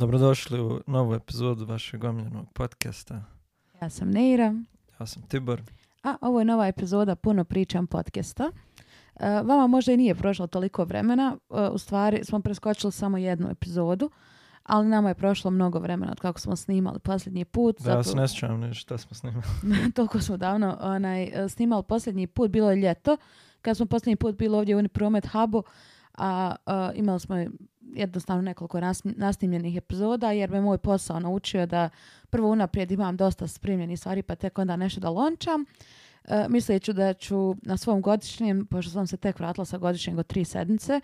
Dobrodošli u novu epizodu vašeg omljenog podcasta. Ja sam Neira. Ja sam Tibor. A ovo je nova epizoda Puno pričam podcasta. E, vama možda i nije prošlo toliko vremena. E, u stvari smo preskočili samo jednu epizodu, ali nama je prošlo mnogo vremena od kako smo snimali posljednji put. Da, ja se ne sjećam što smo snimali. toliko smo davno onaj, e, snimali posljednji put, bilo je ljeto. Kad smo posljednji put bili ovdje u Unipromet Hubu, a imali smo jednostavno nekoliko nasnimljenih epizoda jer me moj posao naučio da prvo unaprijed imam dosta spremljenih stvari pa tek onda nešto da lončam. E, misleću da ću na svom godišnjem, pošto sam se tek vratila sa godišnjeg od tri sedmice,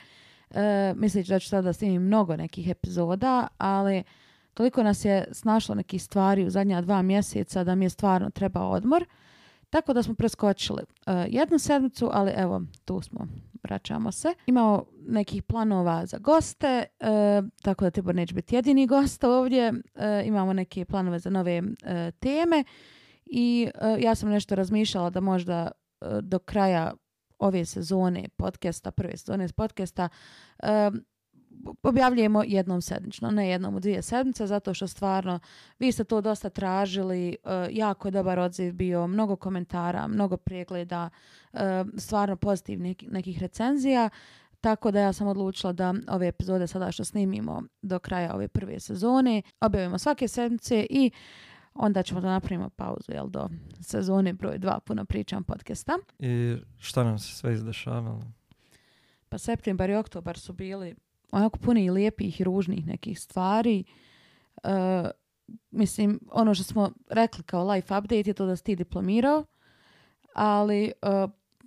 e, misleći da ću sada snimiti mnogo nekih epizoda, ali toliko nas je snašlo nekih stvari u zadnja dva mjeseca da mi je stvarno trebao odmor. Tako da smo preskočili e, jednu sedmicu, ali evo, tu smo vraćamo se, imao nekih planova za goste, e, tako da Tibor neće biti jedini gost ovdje. E, imamo neke planove za nove e, teme i ja sam nešto razmišljala da možda do kraja ove sezone podcasta, prve sezone podcasta, objavljujemo jednom sedmično, ne jednom u dvije sedmice, zato što stvarno vi ste to dosta tražili, e, jako je dobar odziv bio, mnogo komentara, mnogo pregleda, e, stvarno pozitivnih nekih recenzija. Tako da ja sam odlučila da ove epizode sada što snimimo do kraja ove prve sezone, objavimo svake sedmice i onda ćemo da napravimo pauzu jel, do sezone broj dva puno pričam podcasta. I šta nam se sve izdešavalo? Pa septembar i oktobar su bili onako puno i lijepih i ružnih nekih stvari. E, mislim, ono što smo rekli kao life update je to da si ti diplomirao, ali e,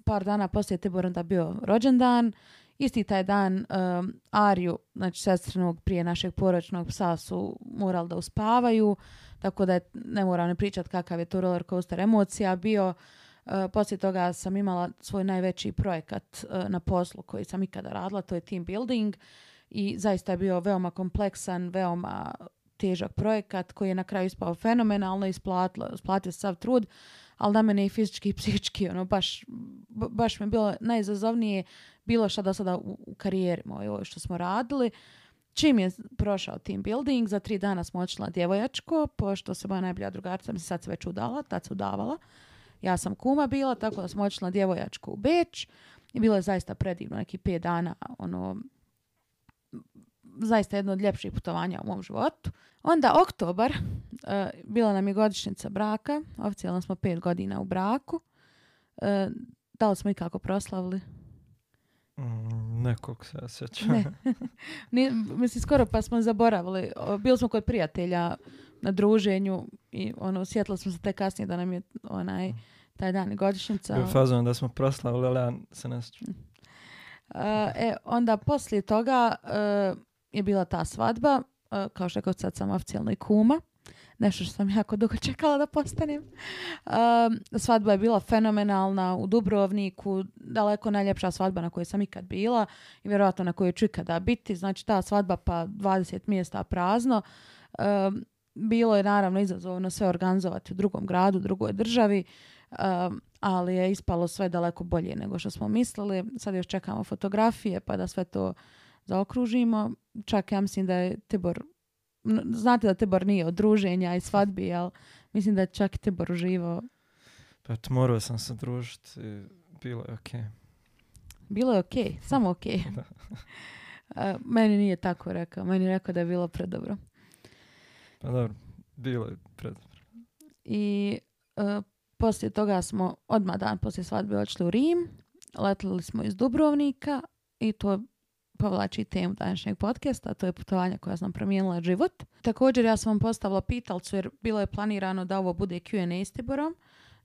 par dana poslije je da bio rođendan. Isti taj dan e, Arju, Ariju, znači sestrenog prije našeg poročnog psa su morali da uspavaju, tako da je, ne moram ne pričati kakav je to roller coaster emocija bio. E, poslije toga sam imala svoj najveći projekat e, na poslu koji sam ikada radila, to je team building i zaista je bio veoma kompleksan, veoma težak projekat koji je na kraju ispao fenomenalno, isplatilo, isplatio sav trud, ali na mene i fizički i psihički, ono, baš, baš mi je bilo najizazovnije bilo što do sada u, u karijeri mojoj što smo radili. Čim je prošao team building, za tri dana smo odšla djevojačko, pošto se moja najbolja mi se sad se već udala, tad se udavala, ja sam kuma bila, tako da smo otišli na djevojačku u Beč i bilo je zaista predivno, neki pet dana, ono, zaista jedno od ljepših putovanja u mom životu. Onda oktobar, e, bila nam je godišnjica braka, oficijalno smo pet godina u braku. E, da li smo ikako proslavili? Mm, nekog se sjećam. Ne. mislim, skoro pa smo zaboravili. Bili smo kod prijatelja na druženju i ono, sjetili smo se te kasnije da nam je onaj taj dan godišnjica. fazon da smo proslavili, ali se ne mm. e, onda poslije toga e, je bila ta svadba, e, kao što rekao sad sam oficijalno i kuma, nešto što sam jako dugo čekala da postanem. E, svadba je bila fenomenalna u Dubrovniku, daleko najljepša svadba na kojoj sam ikad bila i vjerojatno na kojoj ću ikada biti. Znači ta svadba pa 20 mjesta prazno bilo je naravno izazovno sve organizovati u drugom gradu, u drugoj državi, um, ali je ispalo sve daleko bolje nego što smo mislili. Sad još čekamo fotografije pa da sve to zaokružimo. Čak ja mislim da je Tibor znate da Tibor nije od druženja i svadbi, ali mislim da je čak Tibor uživao. Pa morao sam se družiti bilo je okej. Bilo je okej, samo okej. Uh, meni nije tako rekao, meni je rekao da je bilo predobro. Pa dobro, bilo je I uh, poslije toga smo odmah dan poslije svadbe otišli u Rim, letali smo iz Dubrovnika i to povlači temu današnjeg podcasta, to je putovanja koja sam promijenila život. Također ja sam vam postavila pitalcu jer bilo je planirano da ovo bude Q&A s Tiborom,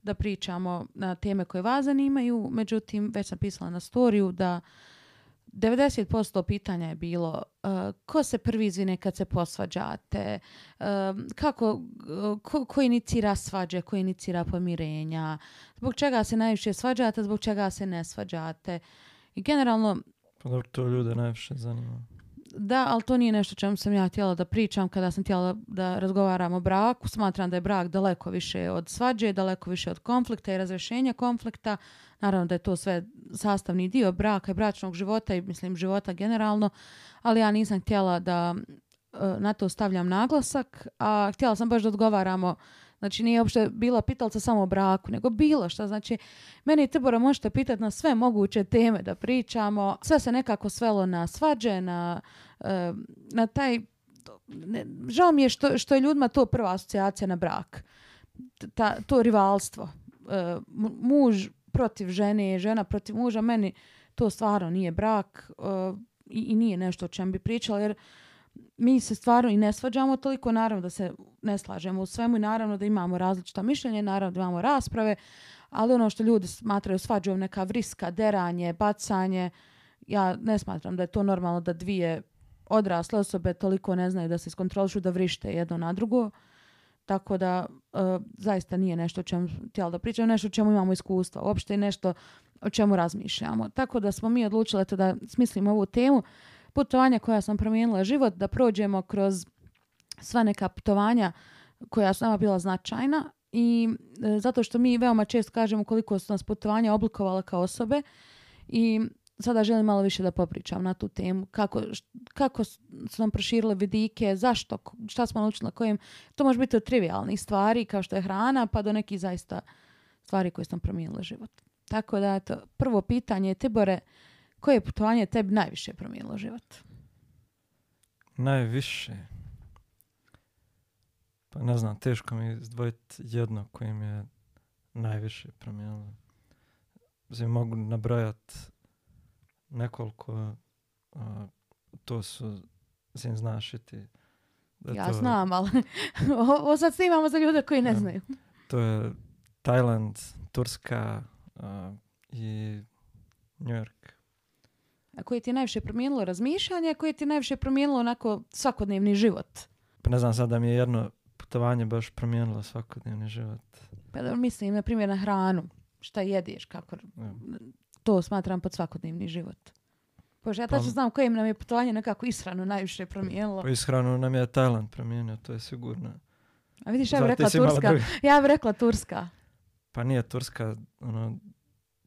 da pričamo na teme koje vas zanimaju, međutim već sam pisala na storiju da 90% pitanja je bilo uh, ko se prvi izvine kad se posvađate, e, kako, ko, inicira svađe, ko inicira pomirenja, zbog čega se najviše svađate, zbog čega se ne svađate. I generalno... Pa to ljude najviše zanima. Da, ali to nije nešto čemu sam ja htjela da pričam kada sam htjela da razgovaram o braku. Smatram da je brak daleko više od svađe, daleko više od konflikta i razrešenja konflikta, Naravno da je to sve sastavni dio braka i bračnog života i mislim života generalno, ali ja nisam htjela da e, na to stavljam naglasak, a htjela sam baš da odgovaramo Znači nije uopšte bila pitalca samo o braku, nego bilo šta. Znači meni i Tibora možete pitati na sve moguće teme da pričamo. Sve se nekako svelo na svađe, na, e, na taj... Ne, žao mi je što, što je ljudima to prva asocijacija na brak. Ta, to rivalstvo. E, muž protiv žene, žena protiv muža, meni to stvarno nije brak e, i, i, nije nešto o čem bi pričala jer mi se stvarno i ne svađamo toliko, naravno da se ne slažemo u svemu i naravno da imamo različita mišljenja, naravno da imamo rasprave, ali ono što ljudi smatraju svađom neka vriska, deranje, bacanje, ja ne smatram da je to normalno da dvije odrasle osobe toliko ne znaju da se iskontrolišu da vrište jedno na drugo. Tako da e, zaista nije nešto o čemu htjela da pričam, nešto o čemu imamo iskustva, uopšte i nešto o čemu razmišljamo. Tako da smo mi odlučili da smislimo ovu temu putovanja koja sam promijenila život, da prođemo kroz sva neka putovanja koja su nama bila značajna i e, zato što mi veoma često kažemo koliko su nas putovanja oblikovala kao osobe i sada želim malo više da popričam na tu temu. Kako, kako su nam proširile vidike, zašto, šta smo naučili na kojim. To može biti od trivialnih stvari kao što je hrana pa do nekih zaista stvari koje su nam promijenile život. Tako da, to, prvo pitanje je Tibore, koje je putovanje tebi najviše promijenilo život? Najviše? Pa ne znam, teško mi izdvojiti jedno koje mi je najviše promijenilo. Znači, mogu nabrojati nekoliko, to su zin znašiti. Da ja to, znam, ali ovo sad snimamo za ljude koji ne znaju. To je Tajland, Turska i New York. A koje ti je najviše promijenilo razmišljanje, a koje ti je najviše promijenilo onako svakodnevni život? Pa ne znam, sad da mi je jedno putovanje baš promijenilo svakodnevni život. Pa da mislim, na primjer, na hranu. Šta jediš, kako to smatram pod svakodnevni život. Bože, ja pa- tačno znam koje nam je putovanje nekako ishranu najviše promijenilo. Pa ishranu nam je Tajland promijenio, to je sigurno. A vidiš, ja bih rekla Turska. Ja bih rekla Turska. Pa nije Turska, ono,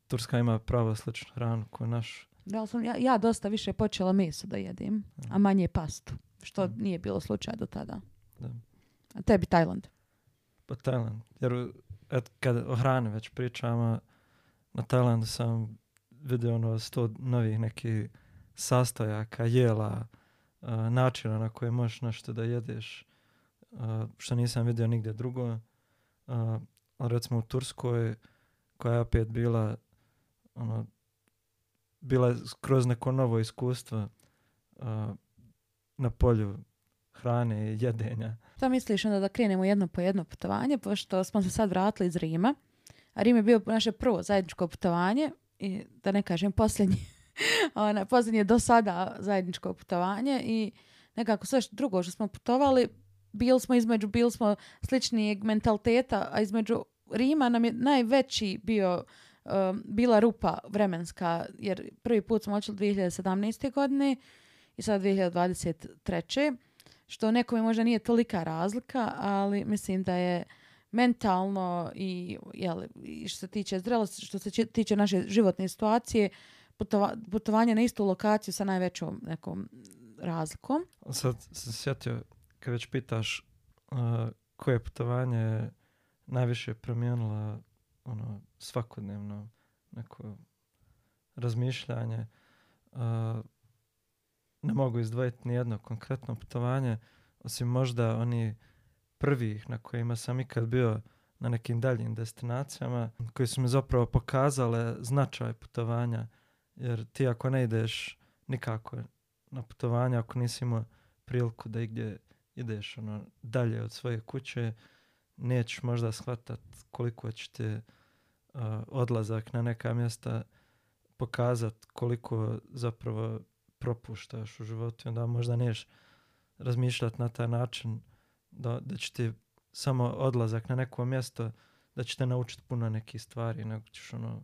Turska ima pravo sličnu hranu ko naš. Da, sam, ja, dosta više počela meso da jedim, a mhm. manje pastu, što mhm. nije bilo slučaj do tada. A tebi Tajland? Pa Tajland, jer et, kad o hrani već pričamo, na Tajlandu sam vide ono sto novih nekih sastojaka, jela, e, načina na koje možeš nešto da jedeš, e, što nisam vidio nigdje drugo. E, ali recimo u Turskoj, koja je opet bila ono, bila skroz neko novo iskustvo na polju hrane i jedenja. Šta misliš onda da krenemo jedno po jedno putovanje, pošto smo se sad vratili iz Rima. A Rim je bio naše prvo zajedničko putovanje i da ne kažem posljednje, ona, posljednje do sada zajedničko putovanje i nekako sve što drugo što smo putovali, bili smo između, bili smo sličnijeg mentaliteta, a između Rima nam je najveći bio um, bila rupa vremenska, jer prvi put smo očeli 2017. godine i sad 2023. Što nekome možda nije tolika razlika, ali mislim da je mentalno i, što se tiče zrelosti, što se tiče naše životne situacije, putovanje na istu lokaciju sa najvećom nekom razlikom. Sad sam sjetio, kad već pitaš uh, koje putovanje najviše promijenila ono, svakodnevno neko razmišljanje. Uh, ne mogu izdvojiti ni jedno konkretno putovanje, osim možda oni prvih na kojima sam ikad bio na nekim daljim destinacijama koji su mi zapravo pokazale značaj putovanja jer ti ako ne ideš nikako na putovanje ako nisi imao priliku da igdje ideš ono, dalje od svoje kuće nećeš možda shvatat koliko će ti uh, odlazak na neka mjesta pokazati koliko zapravo propuštaš u životu i onda možda neš razmišljati na taj način da, da će ti samo odlazak na neko mjesto, da će te naučiti puno nekih stvari, nego ćeš ono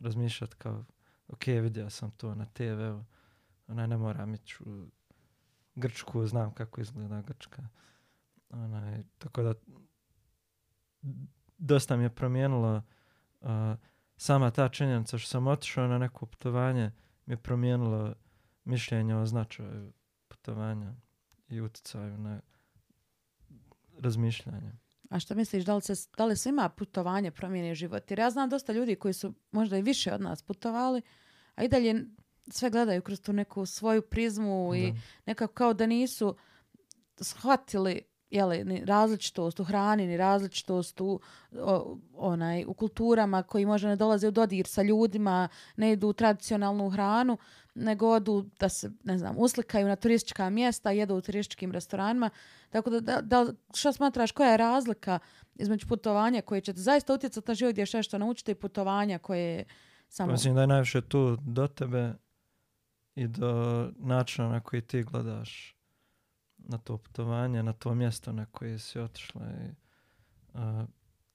razmišljati kao, ok, vidio sam to na tv ona ne mora ići u Grčku, znam kako izgleda Grčka. Onaj, tako da dosta mi je promijenilo sama ta činjenica što sam otišao na neko putovanje mi je promijenilo mišljenje o značaju putovanja i utjecaju na razmišljanje. A što misliš, da li, se, da svima putovanje promijeni život? Jer ja znam dosta ljudi koji su možda i više od nas putovali, a i dalje sve gledaju kroz tu neku svoju prizmu i nekako kao da nisu shvatili jeli, ni različitost u hrani, ni različitost u, onaj, u kulturama koji možda ne dolaze u dodir sa ljudima, ne idu u tradicionalnu hranu nego odu da se, ne znam, uslikaju na turistička mjesta, jedu u turističkim restoranima. Tako da, da, što smatraš, koja je razlika između putovanja koje će zaista utjecati na život gdje še što naučite i putovanja koje samo... Mislim da je najviše tu do tebe i do načina na koji ti gledaš na to putovanje, na to mjesto na koje si otišla. I, uh,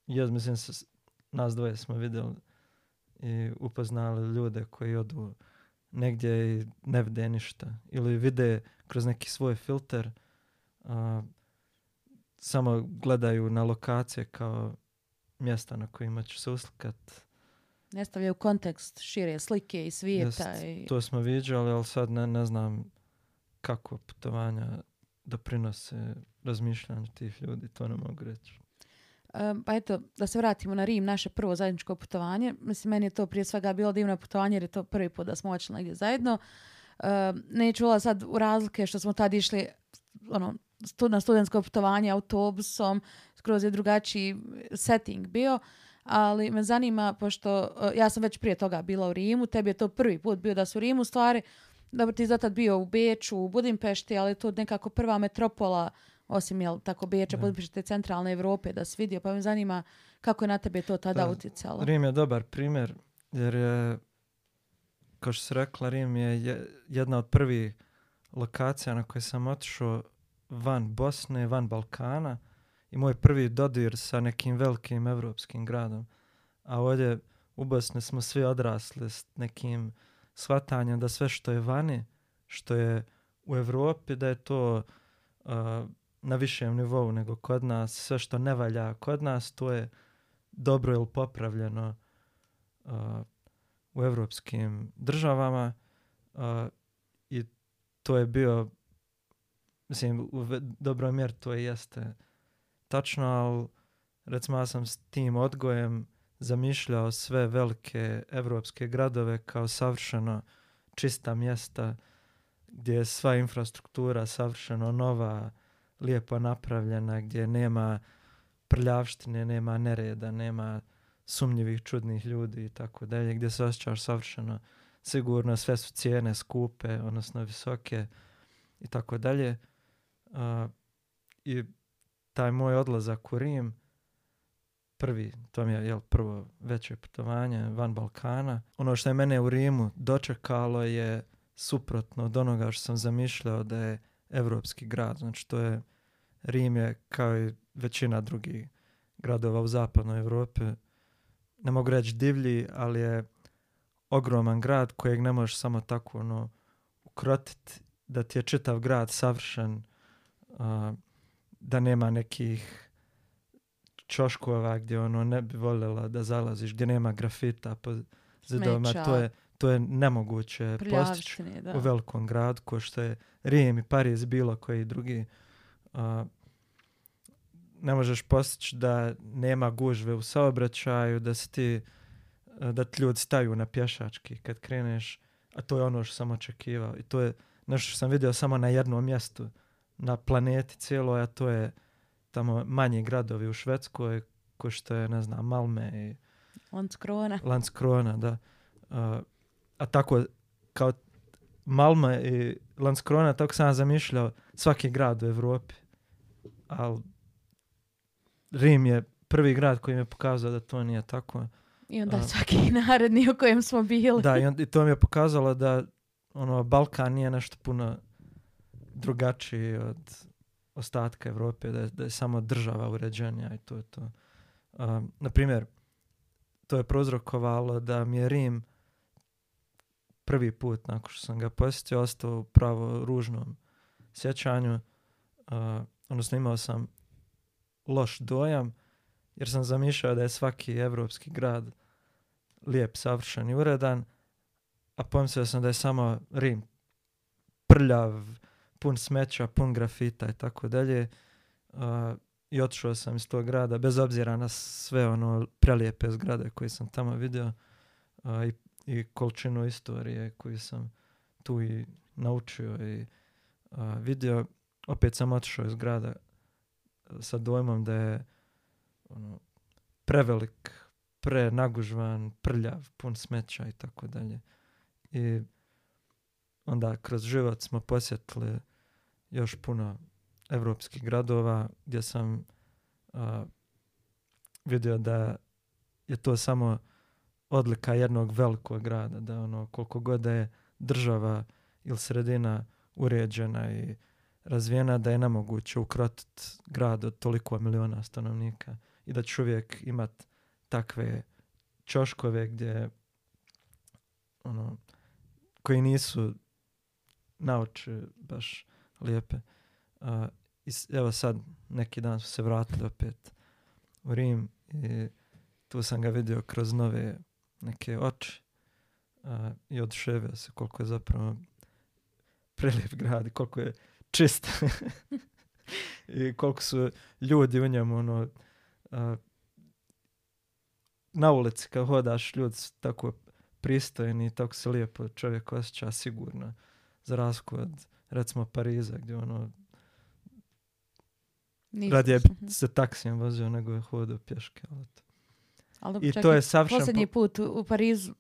ja mislim, nas dvoje smo vidjeli i upoznali ljude koji odu negdje i ne vide ništa. Ili vide kroz neki svoj filter, samo gledaju na lokacije kao mjesta na kojima će se uslikat. Ne stavljaju kontekst šire slike i svijeta. Jest, i... To smo viđali, ali sad ne, ne znam kako putovanja doprinose razmišljanju tih ljudi, to ne mogu reći. Pa eto, da se vratimo na Rim, naše prvo zajedničko putovanje. Mislim, meni je to prije svega bilo divno putovanje jer je to prvi put da smo očili negdje zajedno. Neću ulaz sad u razlike što smo tad išli ono, na studentsko putovanje autobusom, skroz je drugačiji setting bio, ali me zanima, pošto e, ja sam već prije toga bila u Rimu, tebi je to prvi put bio da su u Rimu stvari, dobro ti je zatad bio u Beču, u Budimpešti, ali je to nekako prva metropola osim jel tako biječe podpišete centralne Europe da se vidio, pa me zanima kako je na tebe to tada pa, utjecalo. Rim je dobar primjer, jer je, kao što se rekla, Rim je jedna od prvih lokacija na koje sam otišao van Bosne, van Balkana i moj prvi dodir sa nekim velikim evropskim gradom. A ovdje u Bosni smo svi odrasli s nekim shvatanjem da sve što je vani, što je u Europi, da je to na višem nivou nego kod nas. Sve što ne valja kod nas, to je dobro ili popravljeno u evropskim državama i to je bio, mislim, u dobroj mjeri to jeste tačno, ali recimo ja sam s tim odgojem zamišljao sve velike evropske gradove kao savršeno čista mjesta gdje je sva infrastruktura savršeno nova, lijepo napravljena, gdje nema prljavštine, nema nereda, nema sumnjivih čudnih ljudi i tako dalje, gdje se osjećaš savršeno sigurno, sve su cijene skupe, odnosno visoke i tako dalje. I taj moj odlazak u Rim, prvi, to mi je jel, prvo veće putovanje van Balkana. Ono što je mene u Rimu dočekalo je suprotno od onoga što sam zamišljao da je evropski grad. Znači to je, Rim je kao i većina drugih gradova u zapadnoj Europi, ne mogu reći divlji, ali je ogroman grad kojeg ne možeš samo tako ono, ukrotiti da ti je čitav grad savršen, da nema nekih čoškova gdje ono ne bi voljela da zalaziš, gdje nema grafita po zidovima. To je, to je nemoguće postići u velikom gradu ko što je Rijem i Pariz bilo koji drugi. ne možeš postići da nema gužve u saobraćaju, da se ti da ti ljudi staju na pješački kad kreneš, a to je ono što sam očekivao i to je nešto što sam vidio samo na jednom mjestu na planeti cijelo, a to je tamo manji gradovi u Švedskoj ko što je, ne znam, Malme i Lanskrona. Lanskrona, da a tako kao Malma i Lanskrona, tako sam zamišljao svaki grad u Europi. Al Rim je prvi grad koji mi je pokazao da to nije tako. I onda a, svaki naredni u kojem smo bili. Da, i, on, i to mi je pokazalo da ono, Balkan nije nešto puno drugačiji od ostatka Europe, da, da je samo država uređenja i to je to. Um, naprimjer, to je prozrokovalo da mi je Rim prvi put nakon što sam ga posjetio ostao u pravo ružnom sjećanju. Uh, odnosno imao sam loš dojam jer sam zamišljao da je svaki evropski grad lijep, savršen i uredan, a pomislio sam da je samo Rim prljav, pun smeća, pun grafita i tako dalje. I otišao sam iz tog grada, bez obzira na sve ono prelijepe zgrade koje sam tamo vidio. Uh, I i količinu istorije koju sam tu i naučio i a, vidio. Opet sam otišao iz grada e, sa dojmom da je ono, prevelik, prenagužvan, prljav, pun smeća i tako dalje. I onda kroz život smo posjetili još puno evropskih gradova gdje sam a, vidio da je to samo odlika jednog velikog grada, da ono koliko god da je država ili sredina uređena i razvijena da je nemoguće ukrotiti grad od toliko miliona stanovnika i da će uvijek imat takve čoškove gdje ono, koji nisu naoče baš lijepe. evo sad, neki dan su se vratili opet u Rim i tu sam ga vidio kroz nove neke oči a, i odševio se koliko je zapravo prelijep grad i koliko je čist i koliko su ljudi u njemu ono na ulici kad hodaš ljudi su tako pristojni i tako se lijepo čovjek osjeća sigurno za razliku od recimo Pariza gdje ono Nisam radije mhm. se taksijem vozio nego je hodio pješke. Ali to. Ali I to je savršen... Posljednji put u Parizu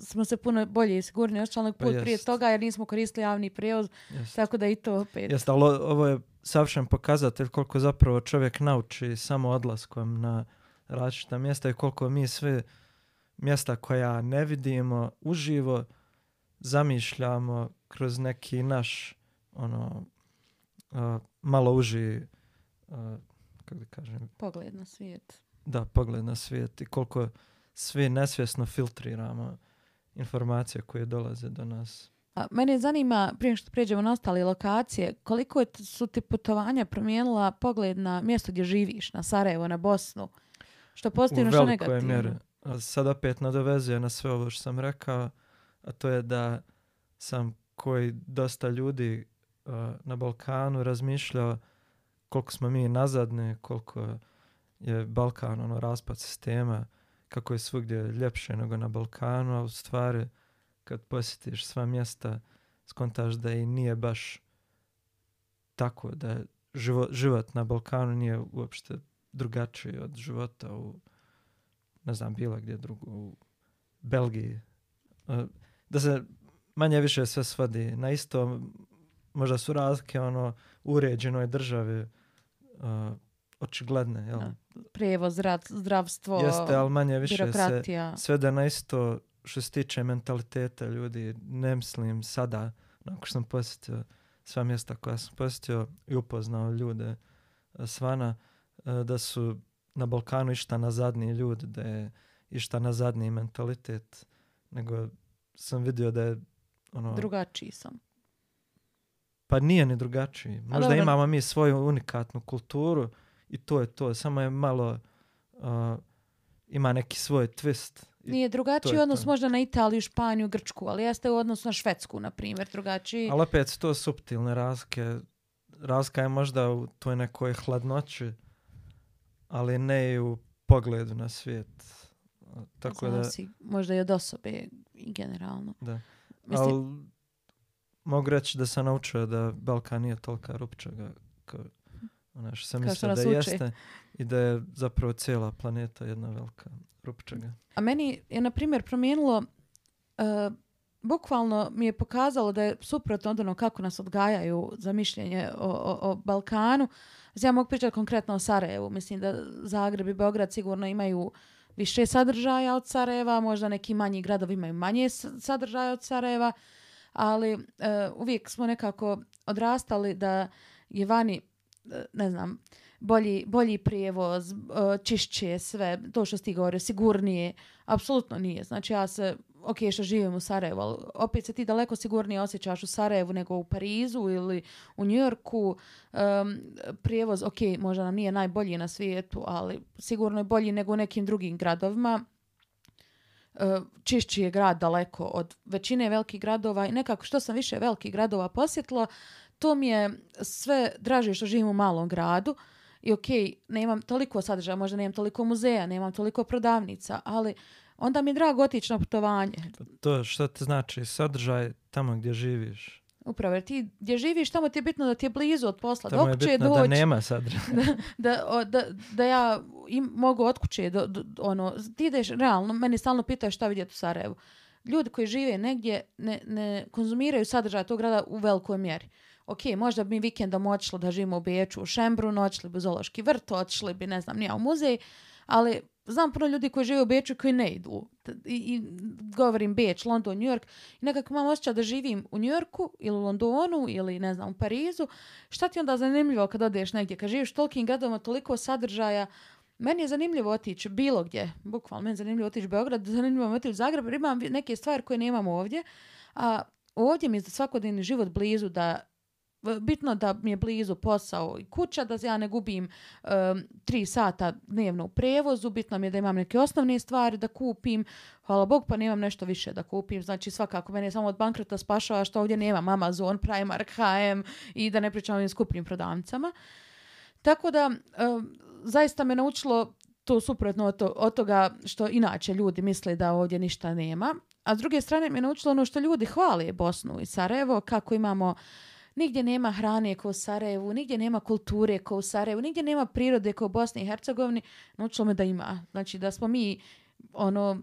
smo se puno bolje i sigurnije put pa prije toga jer nismo koristili javni prijevoz, jest. tako da i to opet. Jeste, ovo je savršen pokazatelj koliko zapravo čovjek nauči samo odlaskom na različita mjesta i koliko mi sve mjesta koja ne vidimo uživo zamišljamo kroz neki naš ono uh, malo uži kako bi kažem pogled na svijet da, pogled na svijet i koliko svi nesvjesno filtriramo informacije koje dolaze do nas. A, mene zanima, prije što prijeđemo na ostale lokacije, koliko su ti putovanja promijenila pogled na mjesto gdje živiš, na Sarajevo, na Bosnu, što pozitivno, što negativno? U velikoj mjeri. sad opet nadovezuje na sve ovo što sam rekao, a to je da sam koji dosta ljudi na Balkanu razmišljao koliko smo mi nazadni, koliko je Balkan ono raspad sistema, kako je svugdje ljepše nego na Balkanu, a u stvari kad posjetiš sva mjesta skontaš da i nije baš tako, da život, život na Balkanu nije uopšte drugačiji od života u, ne znam, bilo gdje drugo, u Belgiji. E, da se manje više sve svadi. na isto, možda su razlike ono uređenoj državi, e, očigledne. Jel? Da. rad, zdravstvo, Jeste, ali manje više Se, svede na isto što se tiče mentaliteta ljudi. Ne mislim sada, nakon što sam posjetio sva mjesta koja sam posjetio i upoznao ljude e, svana, e, da su na Balkanu išta na zadnji ljudi, da je išta na zadnji mentalitet, nego sam vidio da je ono... Drugačiji sam. Pa nije ni drugačiji. Možda imamo mi svoju unikatnu kulturu, i to je to. Samo je malo, ima neki svoj twist. Nije drugačiji odnos to. možda na Italiju, Španiju, Grčku, ali jeste u odnosu na Švedsku, na primjer, drugačiji. Ali opet to subtilne razlike. Razlika je možda u toj nekoj hladnoći, ali ne u pogledu na svijet. Tako Znam da... možda i od osobe i generalno. Da. Mislim... Ali mogu reći da sam naučio da Balkan nije tolika rupčaga kao ona što sam mislila da jeste i da je zapravo cijela planeta jedna velika rupčega. A meni je, na primjer, promijenilo, eh, bukvalno mi je pokazalo da je suprotno od ono kako nas odgajaju za mišljenje o, o, Balkanu. Znači, ja mogu pričati konkretno o Sarajevu. Mislim da Zagreb i Beograd sigurno imaju više sadržaja od Sarajeva, možda neki manji gradovi imaju manje sadržaja od Sarajeva, ali eh, uvijek smo nekako odrastali da je vani E, ne znam, bolji, bolji prijevoz, e, čišće sve, to što ti govorio, sigurnije, apsolutno nije. Znači ja se, ok, što živim u Sarajevu, ali opet se ti daleko sigurnije osjećaš u Sarajevu nego u Parizu ili u Njujorku. Um, prijevoz, ok, možda nam nije najbolji na svijetu, ali sigurno je bolji nego u nekim drugim gradovima. Uh, čišći je grad daleko od većine velikih gradova i nekako što sam više velikih gradova posjetila, to mi je sve draže što živim u malom gradu i ok, nemam toliko sadržaja, možda nemam toliko muzeja, nemam toliko prodavnica, ali onda mi je drago otići na putovanje. To što ti znači sadržaj tamo gdje živiš? Upravo, jer ti gdje živiš, tamo ti je bitno da ti je blizu od posla. Tamo je bitno doći, da nema sadržaja. Da, da, da, ja mogu od kuće, do, do, ono, ti ideš, realno, meni stalno pitaju šta vidjeti u Sarajevu. Ljudi koji žive negdje ne, ne konzumiraju sadržaj tog grada u velikoj mjeri ok, možda bi mi vikendom odšli da živimo u Beču u Šembru, noćli bi u Zološki vrt, odšli bi, ne znam, nija u muzej, ali znam puno ljudi koji žive u Beču koji ne idu. I, govorim Beč, London, New York. I nekako imam osjećaj da živim u New Yorku ili u Londonu ili ne znam u Parizu. Šta ti onda zanimljivo kad odeš negdje? Kad živiš tolikim gradovima, toliko sadržaja, meni je zanimljivo otići bilo gdje, bukvalno meni je zanimljivo otići u Beograd, zanimljivo mi otići u Zagreb, jer imam neke stvari koje nemam ovdje. A ovdje mi je za svakodnevni život blizu da bitno da mi je blizu posao i kuća, da ja ne gubim tri sata dnevno u prevozu, bitno mi je da imam neke osnovne stvari da kupim, hvala Bog pa nemam nešto više da kupim, znači svakako mene samo od bankrata spašava što ovdje nemam Amazon, Primark, H&M i da ne pričam ovim skupnim prodavnicama. Tako da, zaista me naučilo to suprotno od, to, od toga što inače ljudi misle da ovdje ništa nema. A s druge strane me naučilo ono što ljudi hvale Bosnu i Sarajevo, kako imamo Nigdje nema hrane kao u Sarajevu, nigdje nema kulture kao u Sarajevu, nigdje nema prirode kao u Bosni i Hercegovini. Naučilo me da ima. Znači da smo mi ono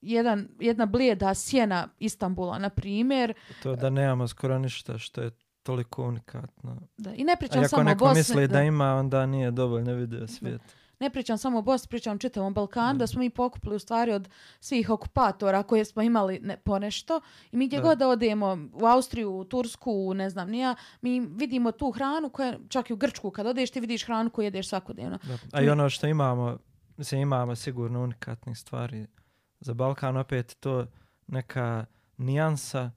jedan, jedna blijeda sjena Istambula, na primjer. To da nemamo skoro ništa što je toliko unikatno. Da, i ne pričam samo o Bosni. ako neko misli da... ima, onda nije dovoljno vidio svijet. Da ne pričam samo o Bosni, pričam o čitavom Balkanu, da smo mi pokupili u stvari od svih okupatora koje smo imali ne, ponešto i mi gdje da. god da odemo u Austriju, u Tursku, ne znam nija, mi vidimo tu hranu koja, čak i u Grčku kad odeš ti vidiš hranu koju jedeš svakodnevno. A i ono što imamo, mislim imamo sigurno unikatnih stvari za Balkan, opet to neka nijansa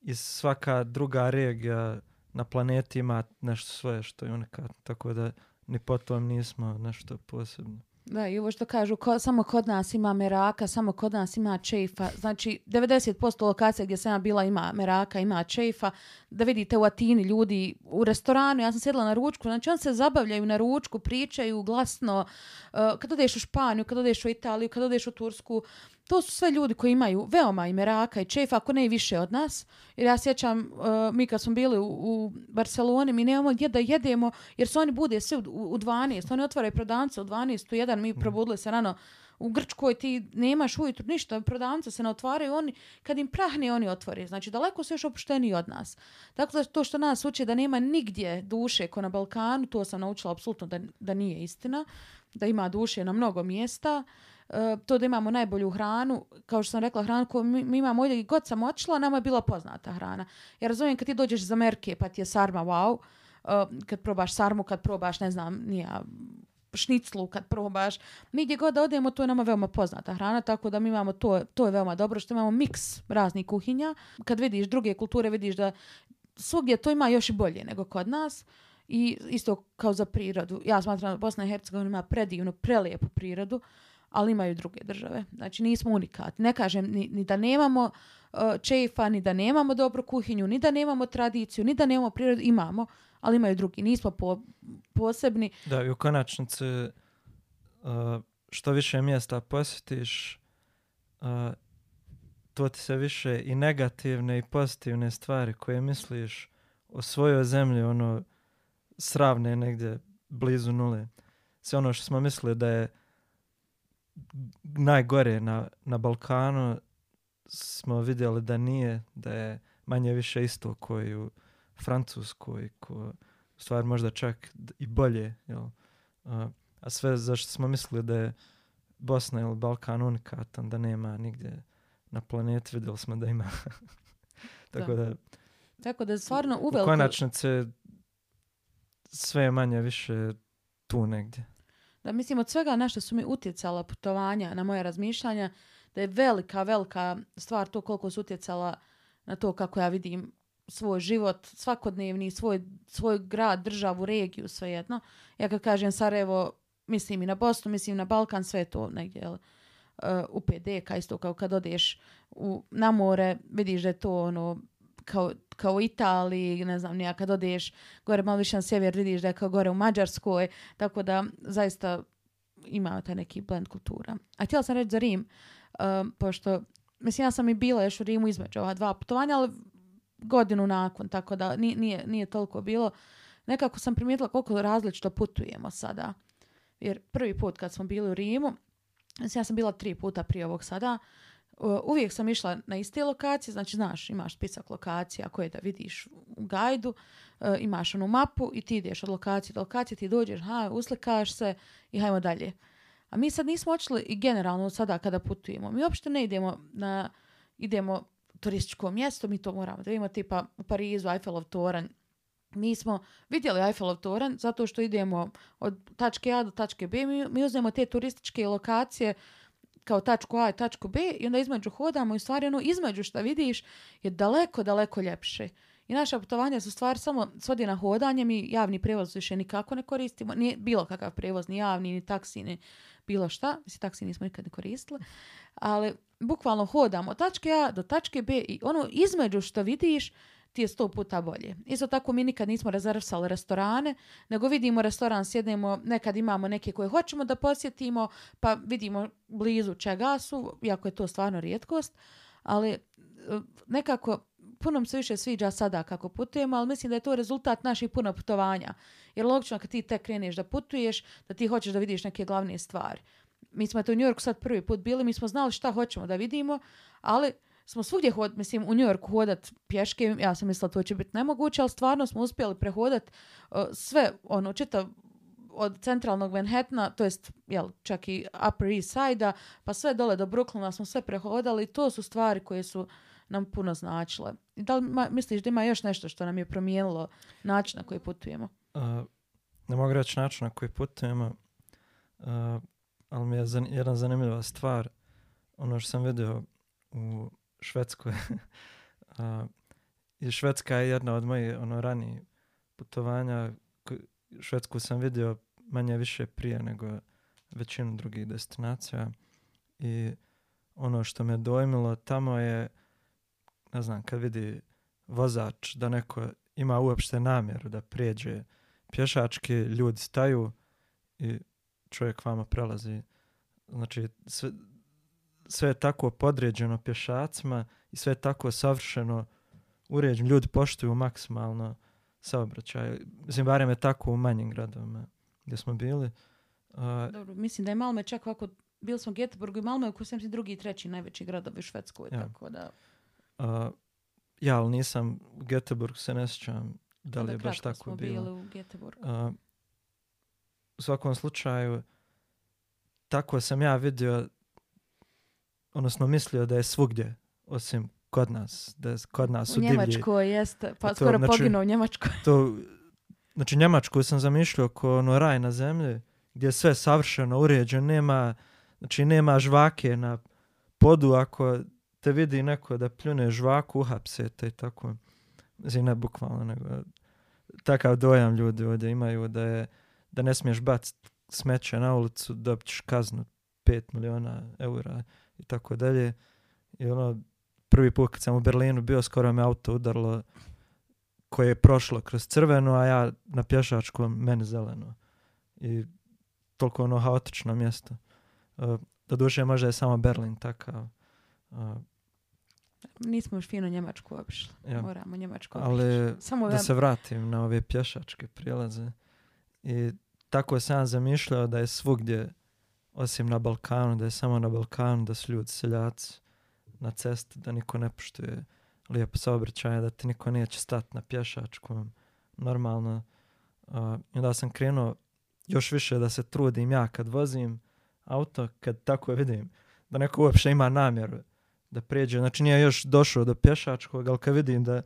i svaka druga regija na planeti ima nešto svoje što je unikatno, tako da ni nismo nešto posebno. Da, i ovo što kažu, samo kod nas ima meraka, samo kod nas ima Čeifa. Znači, 90% lokacija gdje sam ja bila ima meraka, ima Čeifa. Da vidite u Atini ljudi u restoranu, ja sam sjedla na ručku, znači oni se zabavljaju na ručku, pričaju glasno. Uh, kad odeš u Španiju, kad odeš u Italiju, kad odeš u Tursku, to su sve ljudi koji imaju veoma i meraka i čefa, ako ne i više od nas. Jer ja sjećam, uh, mi kad smo bili u, u, Barceloni, mi nemamo gdje da jedemo, jer su oni bude sve u, u 12. Oni otvaraju prodance u 12. U 1. Mi mhm. probudili se rano u Grčkoj ti nemaš ujutru ništa, prodavnice se ne otvaraju, oni, kad im prahne oni otvore. Znači, daleko su još opušteniji od nas. Tako da to što nas uče da nema nigdje duše ko na Balkanu, to sam naučila apsolutno da, da nije istina, da ima duše na mnogo mjesta. Eh, to da imamo najbolju hranu, kao što sam rekla, hranu koju mi, mi imamo ovdje i god sam otišla, nama je bila poznata hrana. Ja razumijem kad ti dođeš za Merke pa ti je sarma wow, eh, kad probaš sarmu, kad probaš, ne znam, nija, šniclu kad probaš. Mi gdje god da odemo, to je nama veoma poznata hrana, tako da mi imamo to, to je veoma dobro što imamo miks raznih kuhinja. Kad vidiš druge kulture, vidiš da svugdje to ima još i bolje nego kod nas. I isto kao za prirodu. Ja smatram da Bosna i Hercegovina ima predivnu, prelijepu prirodu ali imaju druge države. Znači nismo unikati. Ne kažem ni, da nemamo uh, ni da nemamo dobru kuhinju, ni da nemamo tradiciju, ni da nemamo prirodu. Imamo, ali imaju drugi. Nismo posebni. Da, i u konačnici uh, što više mjesta posjetiš, uh, to ti se više i negativne i pozitivne stvari koje misliš o svojoj zemlji, ono, sravne negdje blizu nule. Sve ono što smo mislili da je najgore na, na Balkanu smo vidjeli da nije, da je manje više isto koji u Francuskoj, ko, stvari možda čak i bolje. Jel? A, a sve zašto smo mislili da je Bosna ili Balkan unikatan, da nema nigdje na planeti, vidjeli smo da ima. Tako da. da, Tako da stvarno u konačnici sve je manje više tu negdje da mislim od svega na što su mi utjecala putovanja na moje razmišljanja, da je velika, velika stvar to koliko su utjecala na to kako ja vidim svoj život, svakodnevni, svoj, svoj grad, državu, regiju, svejedno. Ja kad kažem Sarajevo, mislim i na Bosnu, mislim na Balkan, sve to negdje, jel? E, u PDK, isto kao kad odeš u, na more, vidiš da je to ono, kao, kao u Italiji, ne znam, nija kad odeš gore malo više na sjever vidiš da je kao gore u Mađarskoj, tako da zaista ima taj neki blend kultura. A htjela sam reći za Rim, um, pošto, mislim ja sam i bila još u Rimu između ova dva putovanja, ali godinu nakon, tako da nije, nije, nije toliko bilo. Nekako sam primijetila koliko različito putujemo sada. Jer prvi put kad smo bili u Rimu, ja sam bila tri puta prije ovog sada, uvijek sam išla na iste lokacije, znači znaš, imaš spisak lokacija koje da vidiš u gajdu, e, imaš onu mapu i ti ideš od lokacije do lokacije, ti dođeš, ha, uslikaš se i hajmo dalje. A mi sad nismo očeli i generalno sada kada putujemo, mi uopšte ne idemo na, idemo turističko mjesto, mi to moramo da vidimo, tipa u Parizu, Eiffelov toranj, mi smo vidjeli Eiffelov Toran zato što idemo od tačke A do tačke B, mi, mi uzmemo te turističke lokacije kao tačku A i tačku B i onda između hodamo i u stvari ono između šta vidiš je daleko, daleko ljepše. I naša putovanja su stvar samo svodi na hodanje, mi javni prijevoz više nikako ne koristimo, nije bilo kakav prijevoz, ni javni, ni taksi, ni bilo šta, mislim taksi nismo nikad ne koristili, ali bukvalno hodamo od tačke A do tačke B i ono između što vidiš ti je sto puta bolje. Isto tako mi nikad nismo rezervisali restorane, nego vidimo restoran, sjednemo, nekad imamo neke koje hoćemo da posjetimo, pa vidimo blizu čega su, iako je to stvarno rijetkost, ali e, nekako puno mi se više sviđa sada kako putujemo, ali mislim da je to rezultat naših puno putovanja. Jer logično kad ti tek kreneš da putuješ, da ti hoćeš da vidiš neke glavne stvari. Mi smo to u New Yorku sad prvi put bili, mi smo znali šta hoćemo da vidimo, ali smo svugdje hod, mislim, u New Yorku hodat pješke, ja sam mislila to će biti nemoguće, ali stvarno smo uspjeli prehodat uh, sve, ono, čitav od centralnog Manhattana, to jest jel, čak i Upper East Side-a, pa sve dole do Brooklyna smo sve prehodali. i To su stvari koje su nam puno značile. Da li misliš da ima još nešto što nam je promijenilo način na koji putujemo? Uh, ne mogu reći način na koji putujemo, uh, ali mi je jedna zanimljiva stvar. Ono što sam vidio u Švedskoj. I Švedska je jedna od mojih ono, ranijih putovanja. Švedsku sam vidio manje više prije nego većinu drugih destinacija. I ono što me dojmilo tamo je, ne znam, kad vidi vozač da neko ima uopšte namjeru da prijeđe pješački, ljudi staju i čovjek vama prelazi. Znači, sve, sve je tako podređeno pješacima i sve je tako savršeno uređeno. Ljudi poštuju maksimalno saobraćaj. Mislim, barem je tako u manjim gradovima gdje smo bili. Dobro, mislim da je Malme čak ovako, bili smo u Göteborgu i Malme, me sam si drugi i treći najveći gradovi u Švedskoj, ja. tako da... ja, ali nisam, u Göteborgu se ne sjećam da li je baš tako bilo. Bili u, u svakom slučaju, tako sam ja vidio odnosno mislio da je svugdje, osim kod nas, da je kod nas u, u Njemačkoj, jeste, pa to, skoro znači, poginuo u Njemačkoj. To, znači Njemačku sam zamišljao kao ono raj na zemlji, gdje je sve savršeno uređeno, nema, znači nema žvake na podu, ako te vidi neko da pljune žvaku, uhapse te i tako. Znači ne bukvalno, nego takav dojam ljudi ovdje imaju da je da ne smiješ baciti smeće na ulicu, dobit ćeš kaznu 5 miliona eura i tako dalje. I ono, prvi put kad sam u Berlinu bio, skoro me auto udarilo koje je prošlo kroz crveno, a ja na pješačku, meni zeleno. I toliko ono haotično mjesto. E, doduše možda je samo Berlin takav. E. Nismo još fino Njemačku obišli. Moramo Njemačku obišli. Ali samo da se vratim na ove pješačke prijelaze. I tako sam zamišljao da je svugdje osim na Balkanu, da je samo na Balkanu, da su ljudi seljaci na cesti, da niko ne poštuje lijepo saobraćaje, da ti niko neće stati na pješačkom, normalno. Uh, onda sam krenuo još više da se trudim ja kad vozim auto, kad tako vidim, da neko uopće ima namjeru da prijeđe. Znači nije još došao do pješačkog, ali kad vidim da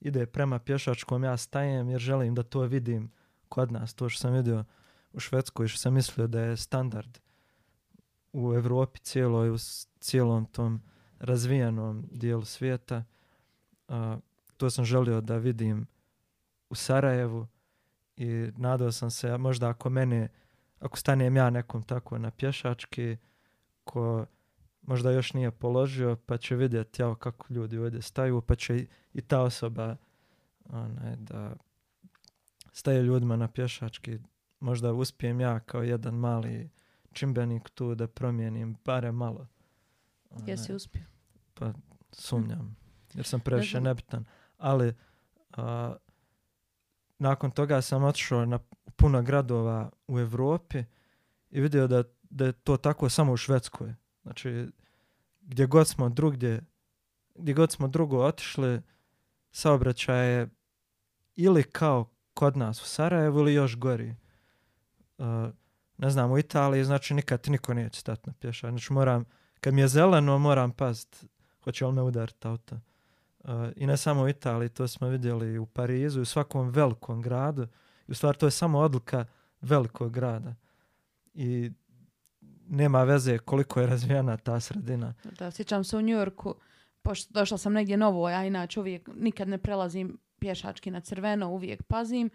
ide prema pješačkom, ja stajem jer želim da to vidim kod nas, to što sam vidio u Švedskoj, što sam mislio da je standard u Europi cijeloj, u cijelom tom razvijenom dijelu svijeta. to sam želio da vidim u Sarajevu i nadao sam se, možda ako mene, ako stanem ja nekom tako na pješački, ko možda još nije položio, pa će vidjeti ja, kako ljudi ovdje staju, pa će i, ta osoba da staje ljudima na pješački. Možda uspijem ja kao jedan mali čimbenik tu da promijenim bare malo. Ja Jesi uspio? Pa sumnjam, jer sam previše nebitan. Ali nakon toga sam otišao na puno gradova u Europi i vidio da, da je to tako samo u Švedskoj. Znači, gdje god smo drugdje, gdje god smo drugo otišli, saobraćaj je ili kao kod nas u Sarajevu ili još gori. Uh, ne znam, u Italiji, znači nikad niko neće stati na Znači moram, kad mi je zeleno, moram pazit, hoće li me udariti auto. E, I ne samo u Italiji, to smo vidjeli u Parizu, u svakom velikom gradu. I u stvari to je samo odluka velikog grada. I nema veze koliko je razvijena ta sredina. Da, sjećam se u Njorku, pošto došla sam negdje novo, ja inače uvijek nikad ne prelazim pješački na crveno, uvijek pazim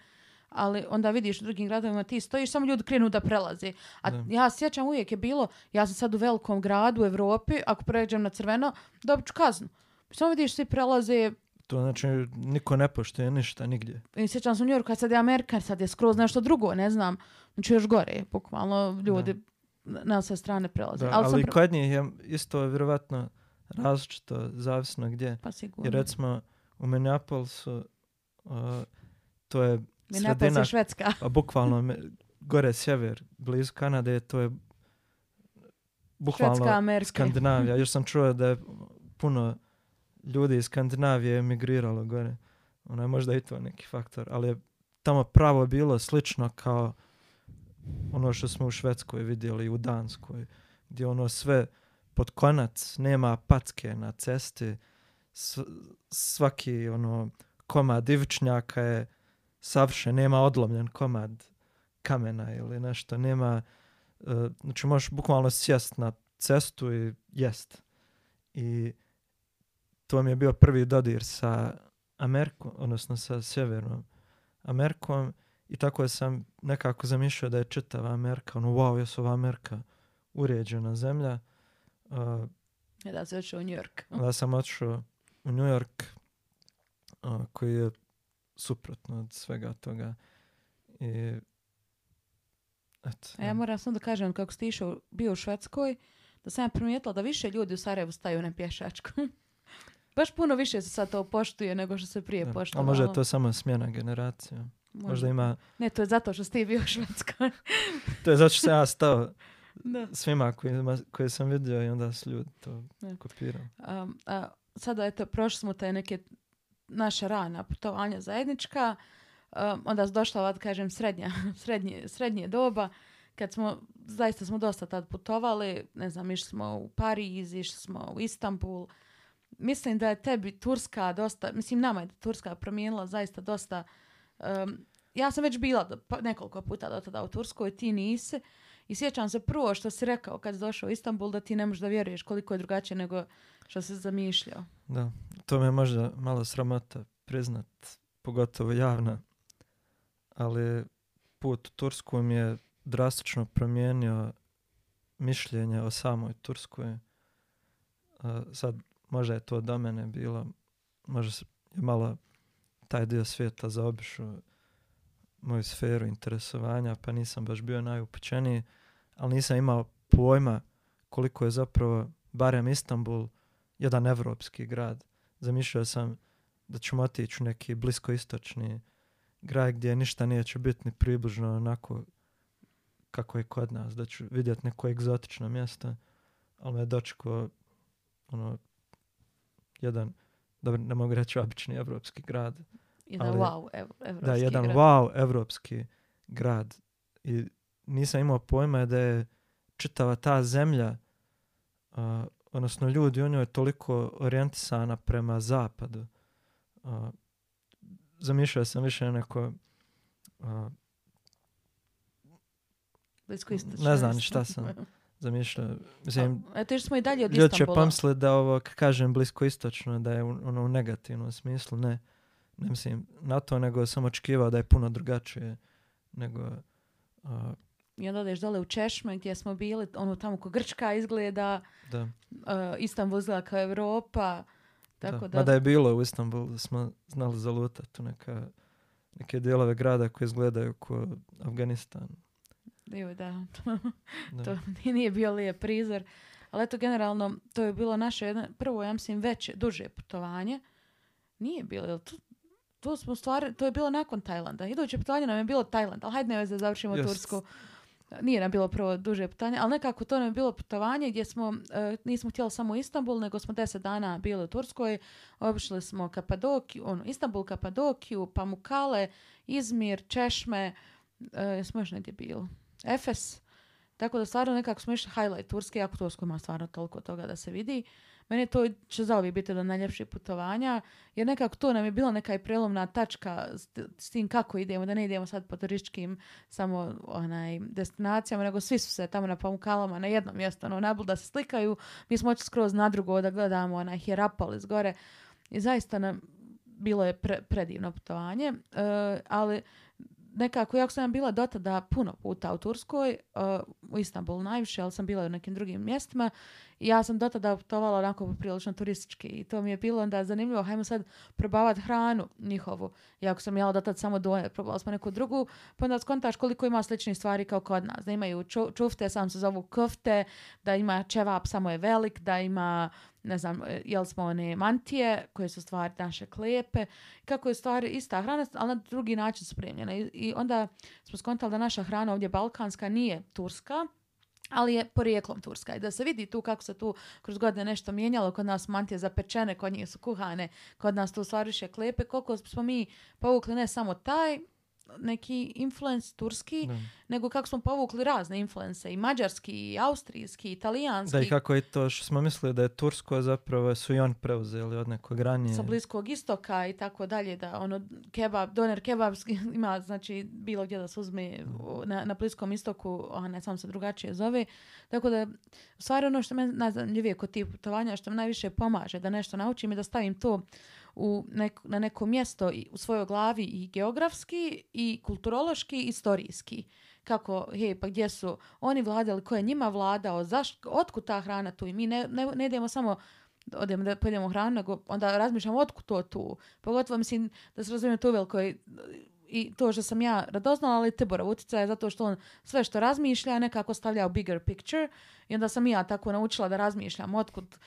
ali onda vidiš u drugim gradovima ti stojiš, samo ljudi krenu da prelaze. A da. ja sjećam uvijek je bilo, ja sam sad u velikom gradu u Europi, ako pređem na crveno, dobit ću kaznu. Samo vidiš svi prelaze, to znači niko ne poštuje ništa nigdje. I sjećam se u Njorku, sad je Amerika, sad je skroz nešto drugo, ne znam. Znači još gore, bukvalno ljudi da. na sve strane prelaze. Da, ali, ali kod njih je isto vjerovatno različito, zavisno gdje. Pa sigurno. recimo u Minneapolisu uh, to je Minneapolis je Švedska. pa bukvalno, gore sjever, blizu Kanade, to je bukvalno Skandinavija. Još sam čuo da je puno ljudi iz Skandinavije emigriralo gore. Ono je možda i to neki faktor, ali je tamo pravo bilo slično kao ono što smo u Švedskoj vidjeli u Danskoj, gdje ono sve pod konac, nema packe na cesti, svaki ono komad divčnjaka je savše nema odlomljen komad kamena ili nešto, nema, uh, znači možeš bukvalno sjest na cestu i jest. I to mi je bio prvi dodir sa Amerikom, odnosno sa Sjevernom Amerikom i tako sam nekako zamišljao da je čitava Amerika, ono wow, jesu ova Amerika uređena zemlja. Uh, da sam u New York. Da sam otišao u New York, e, koji je suprotno od svega toga. I, A ja moram samo da kažem, kako ste išao, bio u Švedskoj, da sam ja primijetila da više ljudi u Sarajevu staju na pješačku. Baš puno više se sad to poštuje nego što se prije da. poštovalo. A možda je to samo smjena generacija. Možda. ima... Ne, to je zato što ste i bio u Švedskoj. to je zato što sam ja stao svima koje sam vidio i onda su ljudi to kopirao. Um, a, sada, eto, prošli smo te neke naša rana putovanja zajednička, um, onda se došla, vat, kažem, srednja, srednje, doba, kad smo, zaista smo dosta tad putovali, ne znam, išli smo u Pariz, išli smo u Istanbul, mislim da je tebi Turska dosta, mislim nama je Turska promijenila zaista dosta, um, ja sam već bila pa, nekoliko puta do tada u Turskoj, ti nisi, i sjećam se prvo što si rekao kad si došao u Istanbul da ti ne možeš da vjeruješ koliko je drugačije nego što si zamišljao. Da, to me možda malo sramota priznat, pogotovo javna, ali put u Tursku mi je drastično promijenio mišljenje o samoj Turskoj. E, sad možda je to do mene bilo, možda je malo taj dio svijeta zaobišao moju sferu interesovanja, pa nisam baš bio najupućeniji, ali nisam imao pojma koliko je zapravo, barem Istanbul, jedan evropski grad. Zamišljao sam da ćemo otići u neki bliskoistočni grad gdje ništa neće biti ni približno onako kako je kod nas, da ću vidjeti neko egzotično mjesto, ali me dočekao ono, jedan, dobro, ne mogu reći obični evropski grad. Jedan ali, wow ev, evropski Da, jedan grad. wow evropski grad. I nisam imao pojma da je čitava ta zemlja odnosno ljudi u njoj je toliko orijentisana prema zapadu. Uh, zamišljao sam više neko ne znam šta sam zamišljao. Mislim, A, smo i dalje od ljudi će da ovo, kažem bliskoistočno, da je ono u negativnom smislu, ne. Ne mislim na to, nego sam očekivao da je puno drugačije nego i onda odeš dole u Češme gdje smo bili, ono tamo ko Grčka izgleda, da. Uh, Istanbul izgleda kao Europa. Tako da. da. Mada je bilo u Istanbulu, smo znali zalutati neka, neke dijelove grada koje izgledaju kao Afganistan. Joj, da. da. to nije bio lijep prizor. Ali eto, generalno, to je bilo naše prvo, ja mislim, veće, duže putovanje. Nije bilo, jel to, to smo stvari, to je bilo nakon Tajlanda. Iduće putovanje nam je bilo Tajland, ali hajde ne završimo Tursku nije nam bilo prvo duže putanje, ali nekako to nam je bilo putovanje gdje smo, e, nismo htjeli samo Istanbul, nego smo deset dana bili u Turskoj, obišli smo Kapadokiju, ono, Istanbul, Kapadokiju, Pamukale, Izmir, Češme, uh, e, smo još negdje bili, Efes, tako da stvarno nekako smo išli highlight Turske, jako Tursko ima stvarno toliko toga da se vidi. Meni to će zauvijek biti do najljepših putovanja, jer nekako to nam je bila neka prelomna tačka s, tim kako idemo, da ne idemo sad po turističkim samo onaj, destinacijama, nego svi su se tamo na pamukalama na jednom mjestu, ono, najbolj da se slikaju, mi smo oči skroz na drugo da gledamo onaj Hierapolis gore i zaista nam bilo je predivno putovanje, e, ali nekako, jako sam bila dotada puno puta u Turskoj, uh, u Istanbulu najviše, ali sam bila u nekim drugim mjestima. Ja sam dotada putovala onako prilično turistički i to mi je bilo onda zanimljivo. Hajmo sad probavati hranu njihovu. Jako sam jela dotad samo doje, probala smo neku drugu, pa onda skontaš koliko ima sličnih stvari kao kod nas. Da imaju čufte, sam se zovu kofte, da ima čevap, samo je velik, da ima ne znam, e, jeli smo one mantije koje su stvari naše klepe, kako je stvari ista hrana, ali na drugi način spremljena. I, onda smo skontali da naša hrana ovdje balkanska nije turska, ali je porijeklom Turska. I da se vidi tu kako se tu kroz godine nešto mijenjalo, kod nas mantije zapečene, kod njih su kuhane, kod nas tu stvari više klepe, koliko smo mi povukli ne samo taj neki influence turski, nego kako smo povukli razne influence, i mađarski, i austrijski, i italijanski. Da, i kako je to što smo mislili da je tursko, zapravo su i on preuzeli od nekog ranije. Sa bliskog istoka i tako dalje, da ono kebab, doner kebab ima, znači, bilo gdje da se uzme na, na bliskom istoku, a ne samo se drugačije zove. Tako da, u stvari ono što me najzanimljivije kod tih putovanja, što me najviše pomaže da nešto naučim i da stavim to u na neko mjesto i, u svojoj glavi i geografski i kulturološki i istorijski. Kako, hej, pa gdje su oni vladali, ko je njima vladao, zaš, otkud ta hrana tu i mi ne, ne, idemo samo da pojedemo hranu, nego onda razmišljamo otkud to tu. Pogotovo mislim da se razumijem to u velikoj i to što sam ja radoznala, ali Tibora je zato što on sve što razmišlja nekako stavlja u bigger picture i onda sam ja tako naučila da razmišljam otkud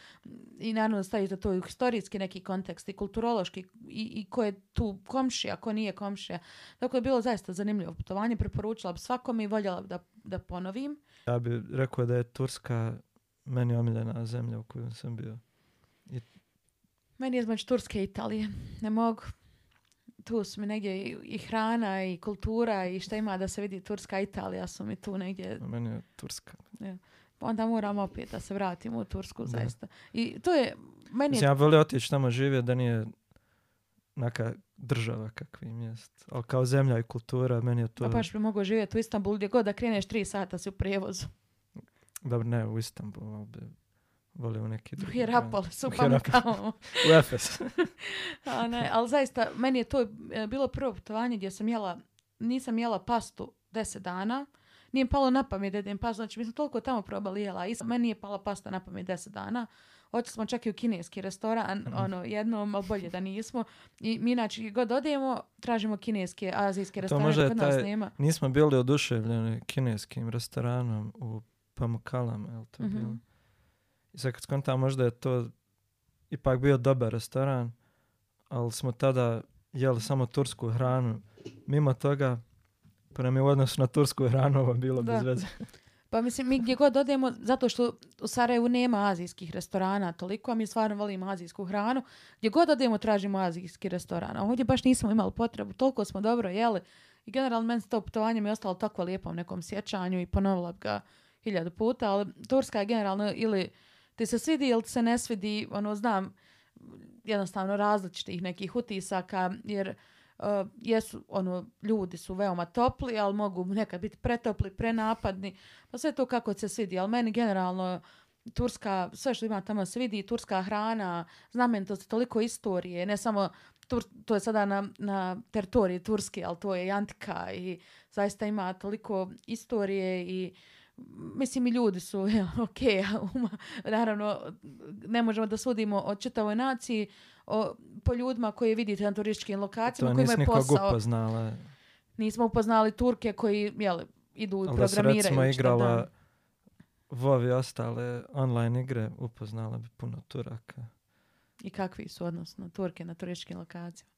i naravno da stavite to i historijski neki kontekst i kulturološki i, i ko je tu komšija, ko nije komšija. Tako je bilo zaista zanimljivo putovanje, preporučila bi svakom i voljela bi da, da ponovim. Ja bih rekao da je Turska meni omiljena zemlja u kojoj sam bio. I... Meni je znači Turske i Italije. Ne mogu tu su mi negdje i, hrana i kultura i šta ima da se vidi Turska, Italija su mi tu negdje. meni je Turska. Ja. Onda moram opet da se vratim u Tursku zaista. I to je, meni Mislim, je... ja volio otići tamo da nije neka država kakvi mjest. Ali kao zemlja i kultura, meni je to... Pa baš bi mogao živjeti u Istanbulu gdje god da kreneš tri sata si u prijevozu. Dobro, ne, u Istanbulu, ali bi u neki drugi. su tamo. U Efes. ali zaista, meni je to e, bilo prvo putovanje gdje sam jela, nisam jela pastu deset dana. Nije palo na pamet da jedem pastu, znači mi smo toliko tamo probali jela. I meni je pala pasta na pamet deset dana. Oći smo čak i u kineski restoran, mhm. ono, jednom, ali bolje da nismo. I mi znači, god odemo, tražimo kineske, azijske restorane, kod nas nema. Nismo bili oduševljeni kineskim restoranom u Pamukalama, je li to mhm. bilo? I sad kad skontam možda je to ipak bio dobar restoran, ali smo tada jeli samo tursku hranu. Mimo toga, pa mi u odnosu na tursku hranu ovo bilo da. bez veze. Pa mislim, mi gdje god odemo, zato što u Sarajevu nema azijskih restorana toliko, a mi stvarno volimo azijsku hranu. Gdje god odemo tražimo azijski restoran. ovdje baš nismo imali potrebu, toliko smo dobro jeli. I generalno meni to putovanje mi je ostalo tako u nekom sjećanju i ponovila bi ga hiljadu puta, ali Turska je generalno ili ti se svidi ili se ne svidi, ono, znam, jednostavno različitih nekih utisaka, jer e, jesu, ono, ljudi su veoma topli, ali mogu nekad biti pretopli, prenapadni, pa sve to kako se svidi, ali meni generalno Turska, sve što ima tamo se vidi, turska hrana, se toliko istorije, ne samo to je sada na, na teritoriji Turske, ali to je i antika i zaista ima toliko istorije i mislim i ljudi su, ok, naravno ne možemo da sudimo o čitavoj naciji, o, po ljudima koje vidite na turističkim lokacijama, koji je posao. Upoznala. Nismo upoznali Turke koji jel, idu i programiraju. Ali igrala WoW i ostale online igre, upoznala bi puno Turaka. I kakvi su, odnosno, Turke na turističkim lokacijama?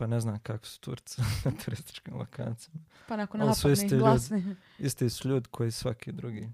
pa ne znam kako su Turci na turističkim lokacijama. Pa nakon Isti su ljudi koji svaki drugi.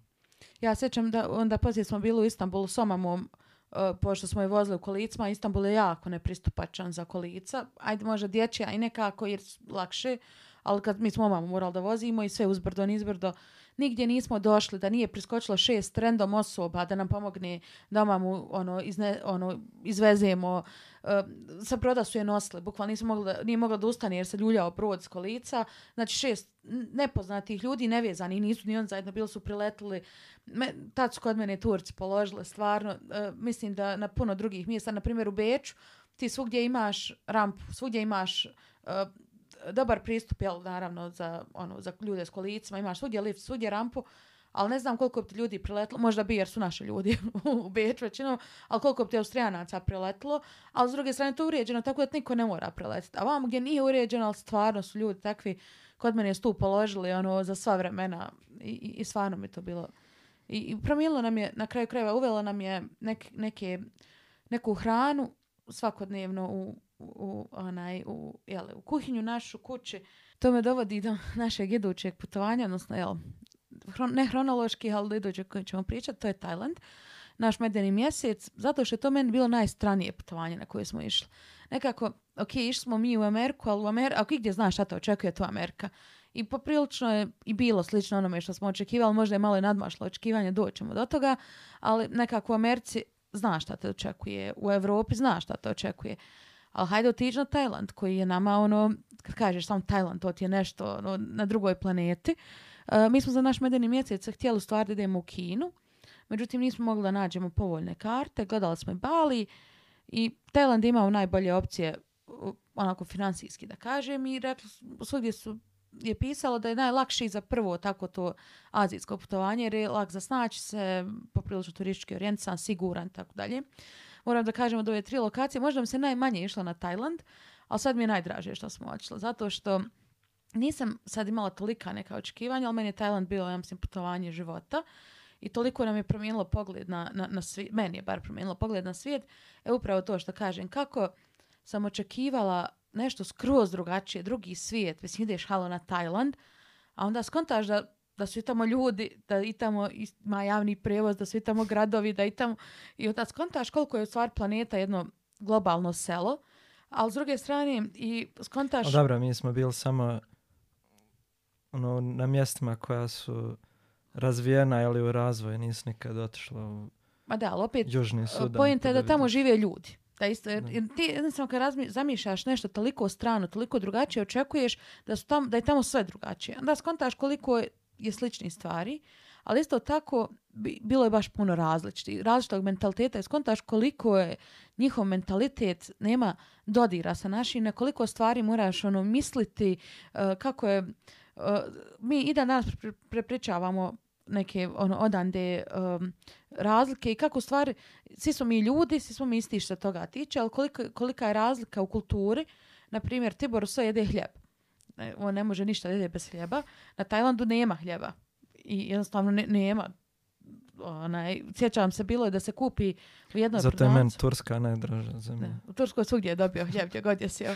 Ja sjećam da onda poslije smo bili u Istanbulu s omamom, e, pošto smo je vozili u kolicima, Istanbul je jako nepristupačan za kolica. Ajde može dječja i nekako jer lakše, ali kad mi smo omamom morali da vozimo i sve uzbrdo, nizbrdo, nigdje nismo došli, da nije priskočilo šest random osoba da nam pomogne da mamu ono, ono, izvezemo. Eh, sa broda su je nosili, bukvalno nismo mogli, nije mogla da ustane jer se ljuljao brod s kolica. Znači šest nepoznatih ljudi, nevezanih, nisu ni on zajedno, bili su priletili. Me, tad su kod mene Turci položili, stvarno. Eh, mislim da na puno drugih mjesta, na primjer u Beču, ti svugdje imaš rampu, svugdje imaš eh, dobar pristup, jel, naravno, za, ono, za ljude s kolicima, imaš svugdje lift, svugdje rampu, ali ne znam koliko bi ti ljudi priletlo. možda bi jer su naši ljudi u beču većinom, ali koliko bi ti Austrijanaca priletilo, ali s druge strane to je uređeno tako da niko ne mora priletiti. A vam gdje nije uređeno, ali stvarno su ljudi takvi, kod mene je stup položili ono, za sva vremena i, i, stvarno mi to bilo. I, i promijenilo nam je, na kraju krajeva uvelo nam je neke, neku hranu svakodnevno u, u, onaj, u, u kuhinju našu kuće To me dovodi do našeg idućeg putovanja, odnosno jel, hron, ne hronološki, ali idućeg koji ćemo pričati, to je Tajland. Naš medeni mjesec, zato što je to meni bilo najstranije putovanje na koje smo išli. Nekako, ok, išli smo mi u Ameriku, ali u Ameriku, gdje znaš šta te očekuje to Amerika? I poprilično je i bilo slično onome što smo očekivali, možda je malo i nadmašlo očekivanje, doćemo do toga, ali nekako u Americi znaš šta te očekuje, u Europi znaš šta te očekuje ali hajde otići na Tajland koji je nama ono, kad kažeš samo Tajland, to ti je nešto ono, na drugoj planeti. E, mi smo za naš medeni mjesec htjeli stvari da idemo u Kinu, međutim nismo mogli da nađemo povoljne karte, gledali smo i Bali i Tajland je imao najbolje opcije onako financijski da kažem i rekli, svugdje su je pisalo da je najlakši za prvo tako to azijsko putovanje jer je lak za snaći se, poprilično turistički orijentisan, siguran i tako dalje moram da kažem od ove tri lokacije, možda mi se najmanje išlo na Tajland, ali sad mi je najdraže što smo otišli, zato što nisam sad imala tolika neka očekivanja, ali meni je Tajland bilo, ja mislim, putovanje života. I toliko nam je promijenilo pogled na, na, na svijet, meni je bar promijenilo pogled na svijet, je upravo to što kažem, kako sam očekivala nešto skroz drugačije, drugi svijet, mislim ideš halo na Tajland, a onda skontaš da da su i tamo ljudi, da i tamo ima javni prevoz, da su i tamo gradovi, da i tamo... I onda skontaš koliko je u stvari planeta jedno globalno selo, ali s druge strane i skontaš... dobro, mi smo bili samo ono, na mjestima koja su razvijena ili u razvoju, nisu nikad otišla u Ma da, ali opet, Južni Sudan. Eh, je da, tamo žive ljudi. Da isto, ti jednostavno kad zamišljaš nešto toliko strano, toliko drugačije, očekuješ da, su tam, da je tamo sve drugačije. Onda skontaš koliko je je sličnih stvari, ali isto tako bilo je baš puno različitih, različitog mentaliteta. Skontaš koliko je njihov mentalitet nema dodira sa našim, na koliko stvari moraš ono misliti, e, kako je... E, mi i danas prepričavamo neke ono, odande e, razlike i kako stvari, svi smo mi ljudi, svi smo mi isti što toga tiče, ali kolika, kolika je razlika u kulturi, na primjer Tibor sve jede hljeb ne, on ne može ništa da bez hljeba. Na Tajlandu nema hljeba. I jednostavno ne, nema onaj, sjećam se, bilo je da se kupi u jednoj Zato je meni Turska najdraža zemlja. u Turskoj svugdje je dobio hljeb, gdje god je sjeo.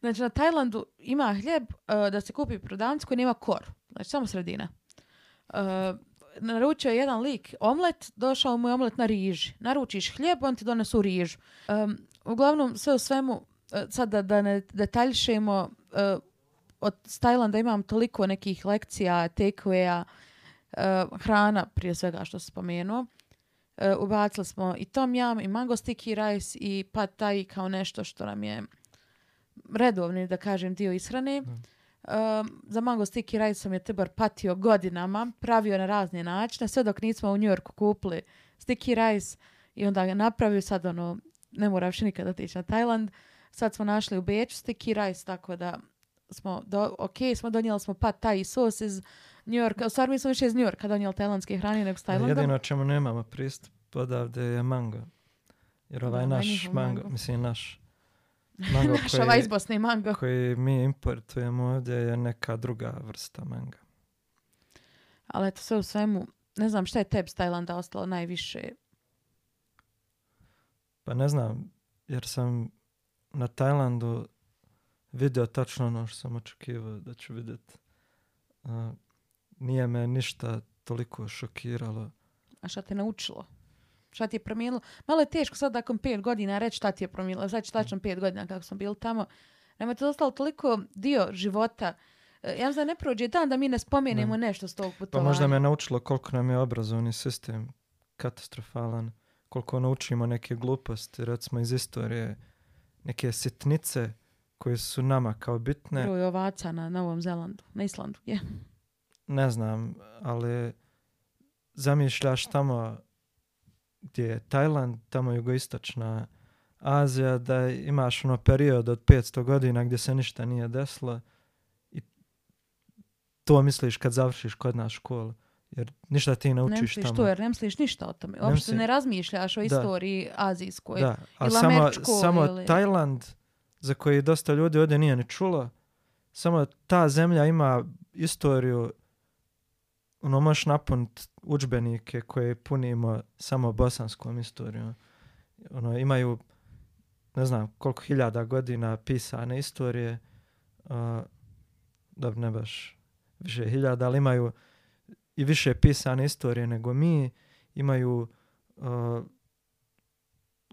Znači, na Tajlandu ima hljeb e, da se kupi prodavnicu koji nema kor. Znači, samo sredina. Uh, naručio je jedan lik omlet, došao mu je omlet na riži. Naručiš hljeb, on ti donesu rižu. Um, uglavnom, sve u svemu, sada sad da, ne detaljšemo od Tajlanda imam toliko nekih lekcija, takeaway eh, hrana prije svega što sam spomenuo. Eh, ubacili smo i tom jam, i mango sticky rice, i Pad Thai kao nešto što nam je redovni, da kažem, dio ishrane. Eh, za mango sticky rice sam je tebar patio godinama, pravio na razne načine, sve dok nismo u New Yorku kupili sticky rice i onda ga napravio sad ono, ne moravši nikada otići na Tajland. Sad smo našli u Beču sticky rice, tako da smo, do, ok, smo donijeli smo pa taj sos iz New Yorka. U stvari mi smo više iz New Yorka donijeli tajlandske hrane nego s Tajlandom. Jedino čemu nemamo pristup odavde je mango. Jer ovaj naš mango, mango, mislim naš mango naš ovaj koji, ovaj iz Bosne mango. koji mi importujemo ovdje je neka druga vrsta manga. Ali to sve u svemu, ne znam šta je tebi s Tajlanda ostalo najviše? Pa ne znam, jer sam na Tajlandu Video, tačno ono što sam očekivao da ću vidjeti. Uh, nije me ništa toliko šokiralo. A šta te naučilo? Šta ti je promijenilo? Malo je teško sad nakon pet godina reći šta ti je promijenilo. Znači tačno pet godina kako smo bili tamo. Nema to ostalo toliko dio života. E, ja znam ne prođe dan da mi ne spomenemo nešto s tog pa putovanja. Pa možda me naučilo koliko nam je obrazovni sistem katastrofalan. Koliko naučimo neke gluposti, recimo iz istorije, neke sitnice koje su nama kao bitne. Broj ovaca na Novom Zelandu, na Islandu, je. Ne znam, ali zamišljaš tamo gdje je Tajland, tamo jugoistočna Azija, da imaš ono period od 500 godina gdje se ništa nije desilo i to misliš kad završiš kod nas školu. Jer ništa ti ne učiš ne misliš to, jer ne misliš ništa o tome. Uopšte ne, ne razmišljaš o istoriji azijskoj da. ili samo, američkoj. Samo Tajland za koji dosta ljudi ovdje nije ni čulo. Samo ta zemlja ima istoriju ono možeš napunit učbenike koje punimo samo bosanskom istorijom. Ono, imaju ne znam koliko hiljada godina pisane istorije. Uh, dobro, ne baš više hiljada, ali imaju i više pisane istorije nego mi. Imaju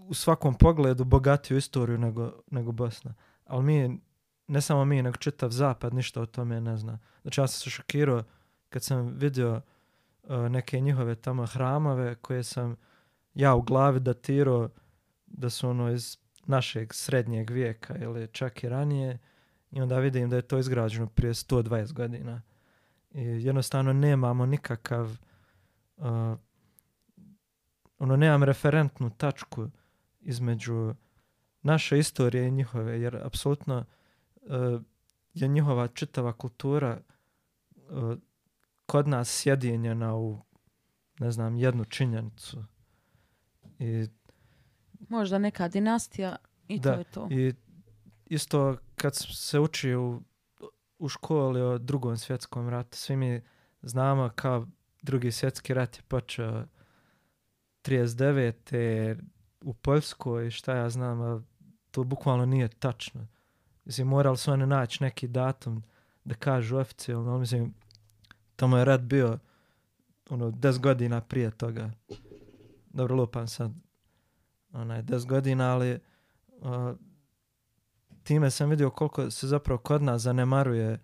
u svakom pogledu bogatiju istoriju nego, nego Bosna. Ali mi, ne samo mi, nego čitav zapad ništa o tome ne zna. Znači ja sam se šokirao kad sam vidio e, neke njihove tamo hramove koje sam ja u glavi datirao da su ono iz našeg srednjeg vijeka ili čak i ranije i onda vidim da je to izgrađeno prije 120 godina. I jednostavno nemamo nikakav uh, ono nemam referentnu tačku između naše istorije i njihove, jer apsolutno e, je njihova čitava kultura e, kod nas sjedinjena u, ne znam, jednu činjenicu. I, Možda neka dinastija i da, to je to. I isto kad se uči u, u školi o drugom svjetskom ratu, svi mi znamo kao drugi svjetski rat je počeo 39 u Poljskoj, šta ja znam, to bukvalno nije tačno. Mislim, morali su oni naći neki datum da kažu oficijalno, mislim, tamo je rad bio ono, 10 godina prije toga. Dobro, lupam sad onaj, 10 godina, ali time sam vidio koliko se zapravo kod nas zanemaruje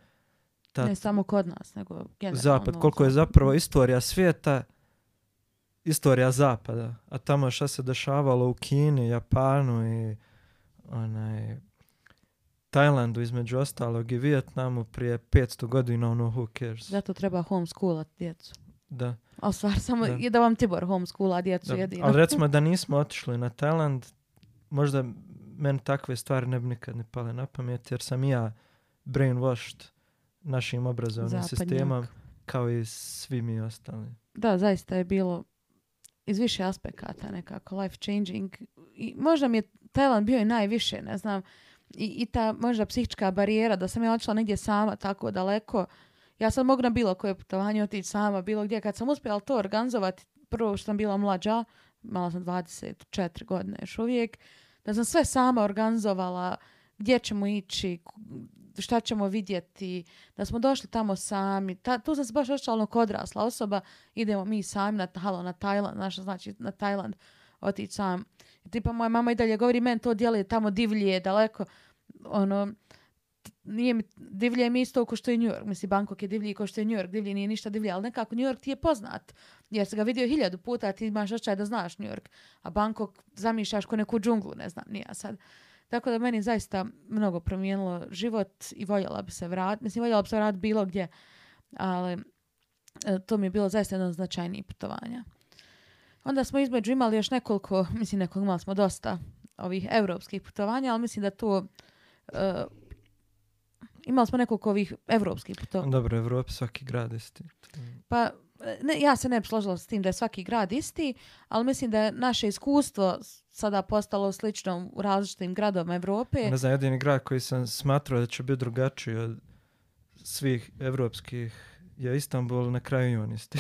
ta... Ne samo kod nas, nego generalno. Zapad, koliko je zapravo istorija svijeta istorija zapada, a tamo šta se dešavalo u Kini, Japanu i onaj, Tajlandu između ostalog i Vijetnamu prije 500 godina, ono who cares. Zato treba homeschoolat djecu. Da. Ali stvar samo da. je da vam Tibor homeschoola djecu da. jedino. Ali recimo da nismo otišli na Tajland, možda meni takve stvari ne bi nikad ne pale na pamet, jer sam i ja brainwashed našim obrazovnim sistemom kao i svi mi ostali. Da, zaista je bilo iz više aspekata nekako life changing i možda mi je Tajland bio i najviše ne znam i, i ta možda psihička barijera da sam ja otišla negdje sama tako daleko ja sam mogla bilo koje putovanje otići sama bilo gdje kad sam uspjela to organizovati prvo što sam bila mlađa mala sam 24 godine još uvijek da sam sve sama organizovala gdje ćemo ići šta ćemo vidjeti, da smo došli tamo sami. Ta, tu sam se baš ošćala kodrasla odrasla osoba, idemo mi sami na, halo, na Tajland, naša znači na Tajland otići sam. Tipa moja mama i dalje govori, meni to djeluje tamo divlje, daleko, ono, nije mi, divlje mi isto kao što je New York. Mislim, Bangkok je divlji ko što je New York. Divlji nije ništa divlje, ali nekako New York ti je poznat. Jer si ga vidio hiljadu puta, a ti imaš očaj da znaš New York. A Bangkok zamišljaš ko neku džunglu, ne znam, nije sad. Tako da meni zaista mnogo promijenilo život i voljela bi se vratiti. Mislim, voljela bi se bilo gdje, ali e, to mi je bilo zaista jedno značajnije putovanja. Onda smo između imali još nekoliko, mislim nekoliko imali smo dosta ovih europskih putovanja, ali mislim da tu e, imali smo nekoliko ovih europskih putovanja. Dobro, Evropi svaki grad Pa ne, ja se ne bi složila s tim da je svaki grad isti, ali mislim da je naše iskustvo sada postalo slično u različitim gradovima Europe. Ne znam, jedini grad koji sam smatrao da će biti drugačiji od svih evropskih je Istanbul, na kraju i isti.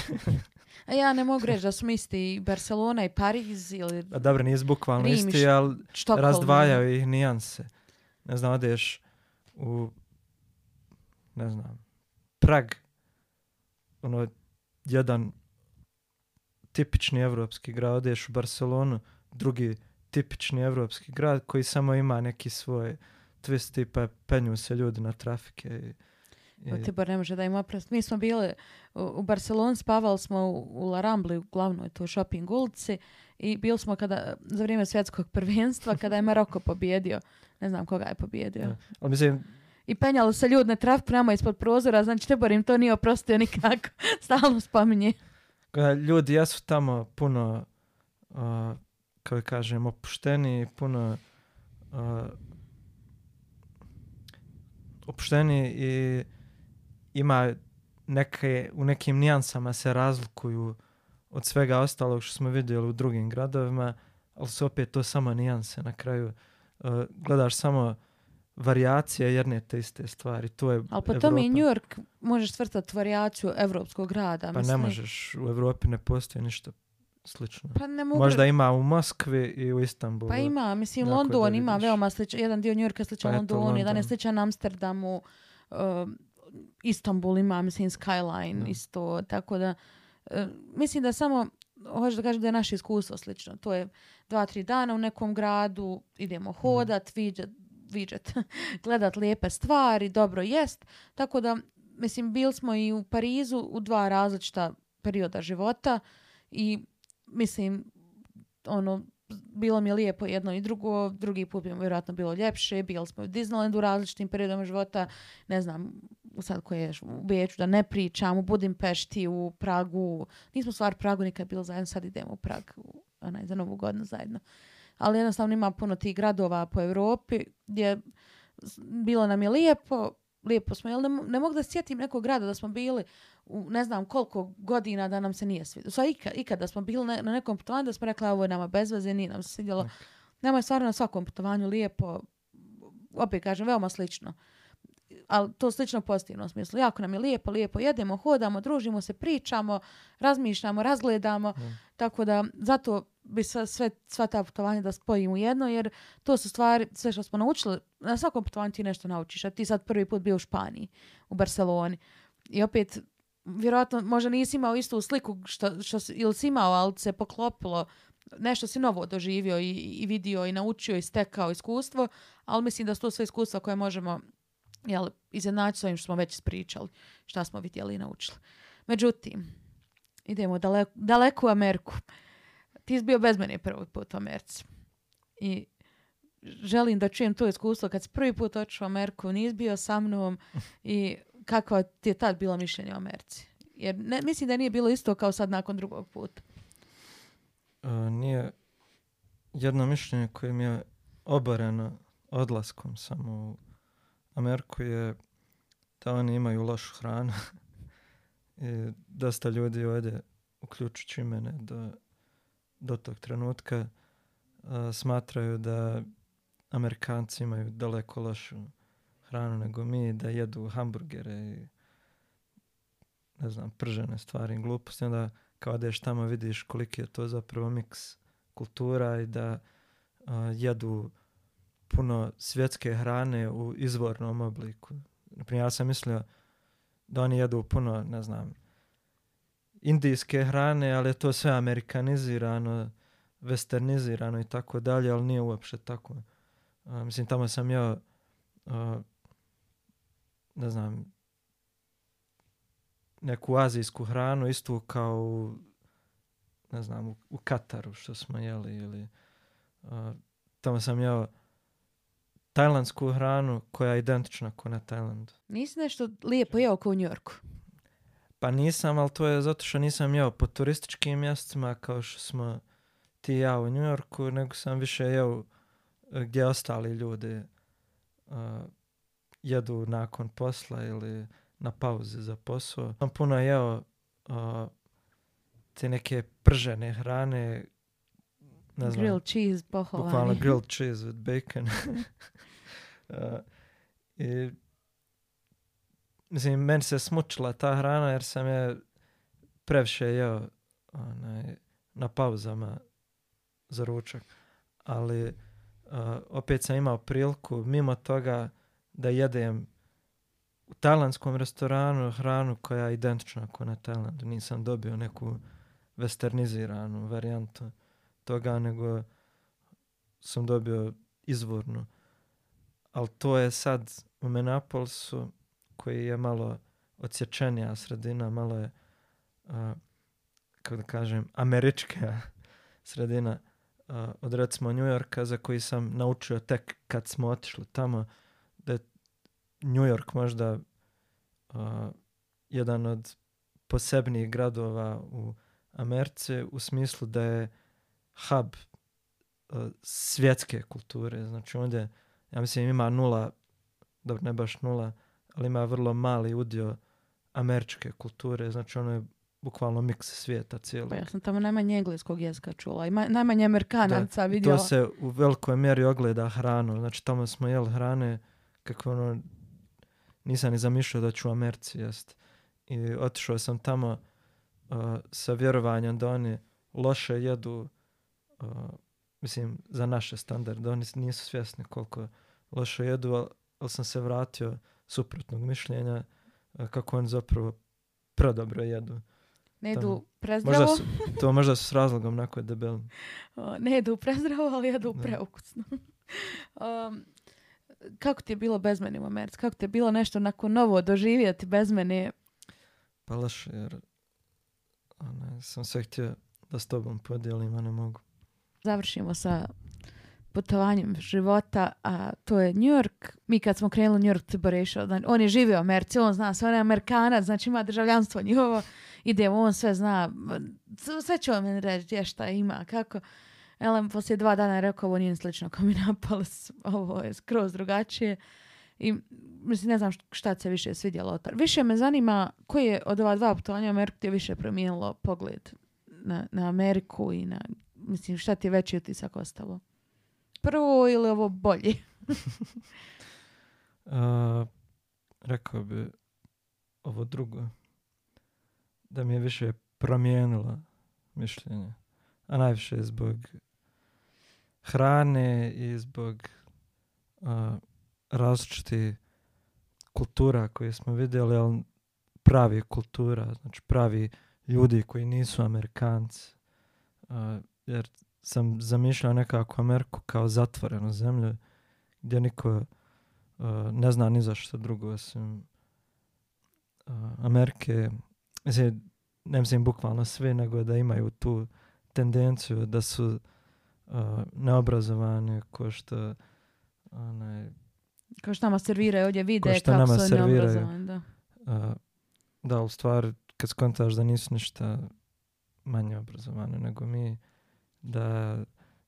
A ja ne mogu reći da su isti i Barcelona i Pariz ili... A dobro, nije bukvalno Rim, isti, ali razdvajaju ih nijanse. Ne znam, odeš u, ne znam, Prag, ono, jedan tipični evropski grad, odeš u Barcelonu, drugi tipični evropski grad koji samo ima neki svoj twist pa penju se ljudi na trafike i i... Pa Tibor ne može da ima Mi smo bili u, u Barceloni, spavali smo u, u La Rambli, u glavnoj toj shopping ulici i bili smo kada, za vrijeme svjetskog prvenstva kada je Maroko pobjedio. Ne znam koga je pobjedio. Ja. Ali mislim, i penjalo se ljudne na prema nama ispod prozora, znači Tibor im to nije oprostio nikako, stalno spominje. Ljudi ja su tamo puno, uh, kako kažem, opušteni, puno uh, opušteni i ima neke, u nekim nijansama se razlikuju od svega ostalog što smo vidjeli u drugim gradovima, ali su opet to samo nijanse na kraju. Uh, gledaš samo varijacije jedne te iste stvari. To je Ali pa tome i New York možeš tvrtati varijaciju evropskog grada. Pa ne možeš, u Europi ne postoji ništa slično. Pa ne mogu... Možda ima u Moskvi i u Istanbulu. Pa ima, mislim London ima veoma sličan, jedan dio New Yorka sličan pa Londonu, London. jedan je sličan Amsterdamu, um, Istanbul ima, mislim, Skyline isto, tako da e, mislim da samo hoću da kažem da je naše iskustvo slično. To je dva, tri dana u nekom gradu, idemo hodat, mm viđat, gledat lijepe stvari, dobro jest. Tako da, mislim, bili smo i u Parizu u dva različita perioda života i mislim, ono, bilo mi je lijepo jedno i drugo, drugi put bi vjerojatno bilo ljepše, bili smo u Disneylandu u različitim periodama života, ne znam, sad koje je u Beču, da ne pričam, u Budimpešti, u Pragu, nismo stvar Pragu nikad bili zajedno, sad idemo u Prag, u, onaj, za novu godinu zajedno ali jednostavno ima puno tih gradova po Europi gdje bilo nam je lijepo, lijepo smo, jel ne, ne mogu da sjetim nekog grada da smo bili u ne znam koliko godina da nam se nije svidjelo. Sva ikad, smo bili na, nekom putovanju da smo rekli ovo je nama bez nije nam se svidjelo. Nama je stvarno na svakom putovanju lijepo, opet kažem, veoma slično ali to slično pozitivno smislu. Jako nam je lijepo, lijepo jedemo, hodamo, družimo se, pričamo, razmišljamo, razgledamo. Tako da zato bi sve, sva ta putovanja da spojim u jedno, jer to su stvari, sve što smo naučili, na svakom putovanju ti nešto naučiš, a ti sad prvi put bio u Španiji, u Barceloni. I opet, vjerojatno, možda nisi imao istu sliku što, što ili si imao, ali se poklopilo nešto si novo doživio i, i vidio i naučio i stekao iskustvo, ali mislim da su to sve iskustva koje možemo jel, izjednačio s ovim što smo već ispričali, šta smo vidjeli i naučili. Međutim, idemo daleko, daleko u Ameriku. Ti si bio bez mene prvi put u Americi. I želim da čujem to iskustvo kad si prvi put očeo u Ameriku, nisi bio sa mnom i kako ti je tad bilo mišljenje o Americi. Jer ne, mislim da nije bilo isto kao sad nakon drugog puta. E, nije jedno mišljenje koje mi je obareno odlaskom samo u Ameriku je da oni imaju lošu hranu i dosta ljudi ovdje, uključujući mene, do, do tog trenutka smatraju da Amerikanci imaju daleko lošu hranu nego mi, da jedu hamburgere i ne znam, pržene stvari i gluposti. Onda kao odeš tamo vidiš koliki je to zapravo miks kultura i da jedu puno svjetske hrane u izvornom obliku. Naprimjer, ja sam mislio da oni jedu puno, ne znam, indijske hrane, ali je to sve amerikanizirano, westernizirano i tako dalje, ali nije uopće tako. mislim, tamo sam ja, ne znam, neku azijsku hranu, istu kao u, ne znam, u, Kataru što smo jeli ili tamo sam jao tajlandsku hranu koja je identična ko na Tajlandu. Nisi nešto lijepo jeo kao u Njorku? Pa nisam, ali to je zato što nisam jeo po turističkim mjestima kao što smo ti ja u Njorku, nego sam više jeo e, gdje ostali ljudi uh, jedu nakon posla ili na pauzi za posao. Sam puno jeo uh, te neke pržene hrane ne znam. Grilled cheese pohovani. Bukvalno grilled cheese with bacon. Eh, i, mislim, meni se smučila ta hrana jer sam je previše jeo onaj, na pauzama za ručak. Ali eh, opet sam imao priliku mimo toga da jedem u talanskom restoranu hranu koja je identična ako na Tajlandu. Nisam dobio neku westerniziranu varijantu toga, nego sam dobio izvorno. Ali to je sad u Menapolsu, koji je malo odsječenija sredina, malo je, kako da kažem, američka sredina od recimo New Yorka, za koji sam naučio tek kad smo otišli tamo, da je New York možda jedan od posebnijih gradova u Americi u smislu da je hub uh, svjetske kulture. Znači ondje, ja mislim, ima nula, dobro ne baš nula, ali ima vrlo mali udio američke kulture. Znači ono je bukvalno miks svijeta cijelog. Pa ja sam tamo najmanje engleskog jezika čula Ima najmanje amerikanaca da, vidjela. To se u velikoj mjeri ogleda hranu. Znači tamo smo jeli hrane kako ono, nisam ni zamišljao da ću u Americi jest. I otišao sam tamo uh, sa vjerovanjem da oni loše jedu Eh, mislim, za naše standarde. Oni nisu svjesni koliko loše jedu, ali, sam se vratio suprotnog mišljenja eh, kako oni zapravo predobro jedu. Ne jedu prezdravo. Možda su, to možda su s razlogom neko je debel. ne jedu prezdravo, ali jedu u preukusno. kako ti je bilo bez mene u Americi? Kako ti je bilo nešto nakon novo doživjeti bez mene? Pa laš, jer sam sve htio da s tobom podijelim, a ne mogu završimo sa putovanjem života, a to je New York. Mi kad smo krenuli u New York, to on je živio u Americi, on zna sve, on je Amerikanac, znači ima državljanstvo njihovo, ide, on sve zna, sve će vam reći gdje šta ima, kako. Elem, poslije dva dana je rekao, ovo nije slično kao mi ovo je skroz drugačije. I mislim, ne znam šta se više svidjelo. Više me zanima koji je od ova dva putovanja u Ameriku je više promijenilo pogled na Ameriku i na Mislim, šta ti je veći utisak ostalo? Prvo ili ovo bolje? rekao bi ovo drugo. Da mi je više promijenila mišljenje. A najviše zbog hrane i zbog uh, različiti kultura koje smo vidjeli, ali pravi kultura, znači pravi ljudi koji nisu Amerikanci jer sam zamišljao nekako Ameriku kao zatvorenu zemlju gdje niko uh, ne zna ni za što drugo osim e, Amerike. Mislim, ne mislim bukvalno sve, nego da imaju tu tendenciju da su uh, neobrazovani ko što onaj, kao što nama serviraju ovdje vide što su neobrazovani. Da. Uh, da, u stvari kad skontaš da nisu ništa manje obrazovani nego mi, da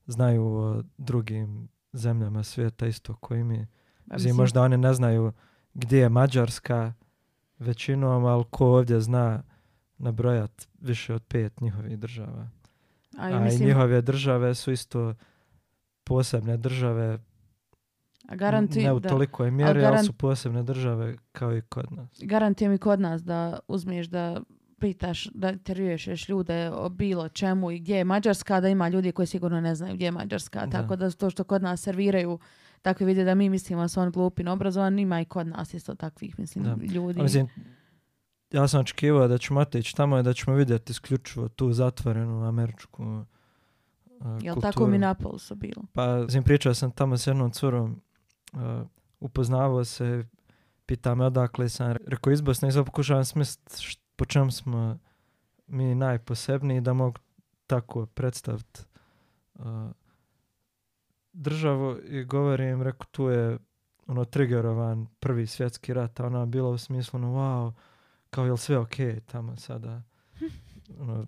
znaju o drugim zemljama svijeta isto koji mi. Pa mislim, možda oni ne znaju gdje je Mađarska većinom, ali ko ovdje zna nabrojat više od pet njihovih država. A, i, njihove države su isto posebne države a ne u tolikoj mjeri, ali, su posebne države kao i kod nas. Garantijem i kod nas da uzmiješ da pitaš, da intervjuješ ljude o bilo čemu i gdje je Mađarska, da ima ljudi koji sigurno ne znaju gdje je Mađarska. Tako da to što kod nas serviraju takvi vide da mi mislimo da su on glupi obrazovan, ima i kod nas isto takvih mislim, da. ljudi. ja sam očekivao da ćemo otići tamo i da ćemo vidjeti isključivo tu zatvorenu američku uh, Jel tako u Minneapolisu bilo? Pa, mislim, pričao sam tamo s jednom curom, uh, upoznavao se, pita me odakle sam, rekao iz Bosne, i smisliti po čem smo mi najposebniji, da mogu tako predstaviti uh, državu i govorim, reko tu je ono trigerovan prvi svjetski rat, a ona bila u smislu, no wow, kao je li sve ok tamo sada? Ono,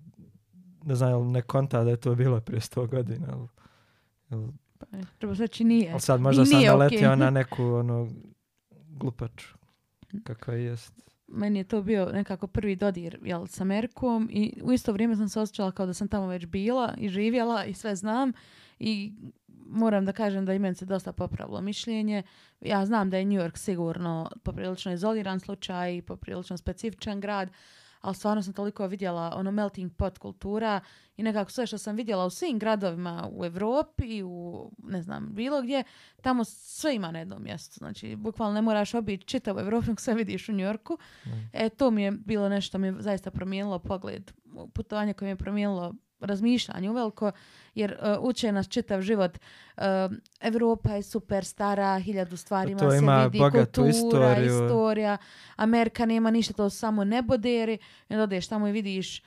ne znam, jel ne konta da je to bilo prije sto godina, ali... Jel, pa, Treba znači nije. Ali sad možda sam naletio okay. na neku ono, glupač je mm. jest meni je to bio nekako prvi dodir jel, s i u isto vrijeme sam se osjećala kao da sam tamo već bila i živjela i sve znam i moram da kažem da i se dosta popravilo mišljenje. Ja znam da je New York sigurno poprilično izoliran slučaj i poprilično specifičan grad, ali stvarno sam toliko vidjela ono melting pot kultura i nekako sve što sam vidjela u svim gradovima u Europi, u ne znam, bilo gdje, tamo sve ima na jednom mjestu. Znači, bukvalno ne moraš obići čitavu Europu, nego sve vidiš u Njorku. Mm. E, to mi je bilo nešto mi je zaista promijenilo pogled, putovanje koje mi je promijenilo razmišljanju veliko, jer uh, uče nas čitav život. Uh, e, Europa je super stara, hiljadu stvari ima, se vidi, kultura, istoriju. istorija. Amerika nema ništa, to samo ne boderi. I odeš tamo i vidiš i,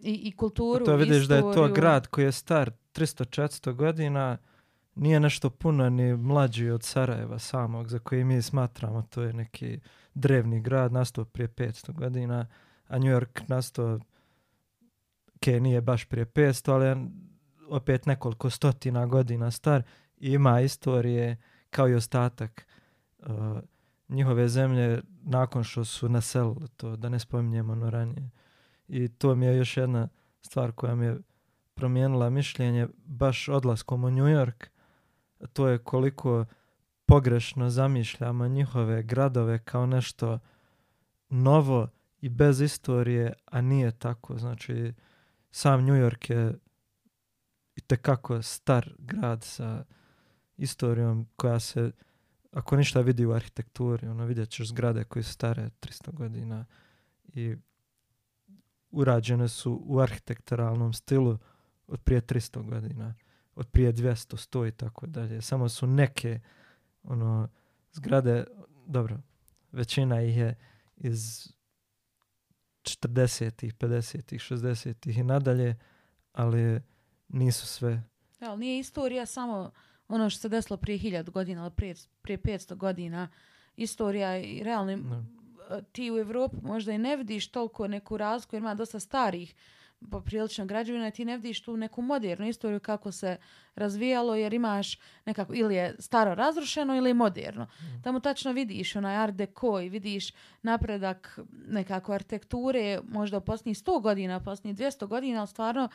i kulturu, To vidiš istoriju. da je to grad koji je star 300-400 godina, nije nešto puno ni mlađi od Sarajeva samog, za koji mi smatramo to je neki drevni grad, nastao prije 500 godina, a New York nastao ok, nije baš prije 500, ali opet nekoliko stotina godina star i ima istorije kao i ostatak uh, njihove zemlje nakon što su naselili to, da ne spominjemo ono ranije. I to mi je još jedna stvar koja mi je promijenila mišljenje baš odlaskom u New York. To je koliko pogrešno zamišljamo njihove gradove kao nešto novo i bez istorije, a nije tako. Znači, sam New York je itekako star grad sa istorijom koja se, ako ništa vidi u arhitekturi, ono vidjet ćeš zgrade koje su stare 300 godina i urađene su u arhitekturalnom stilu od prije 300 godina, od prije 200, 100 i tako dalje. Samo su neke ono, zgrade, dobro, većina ih je iz 40-ih, 50-ih, 60-ih i nadalje, ali nisu sve. Ja, ali nije istorija samo ono što se desilo prije 1000 godina, ali prije, prije 500 godina. Istorija i realno no. E, ti u Evropu možda i ne vidiš toliko neku razliku jer ima dosta starih poprilično građevina ti ne vidiš tu neku modernu istoriju kako se razvijalo jer imaš nekako ili je staro razrušeno ili moderno. Mhm. Tamo tačno vidiš onaj art deco i vidiš napredak nekako arhitekture možda u posljednjih 100 godina, posljednjih 200 godina, ali stvarno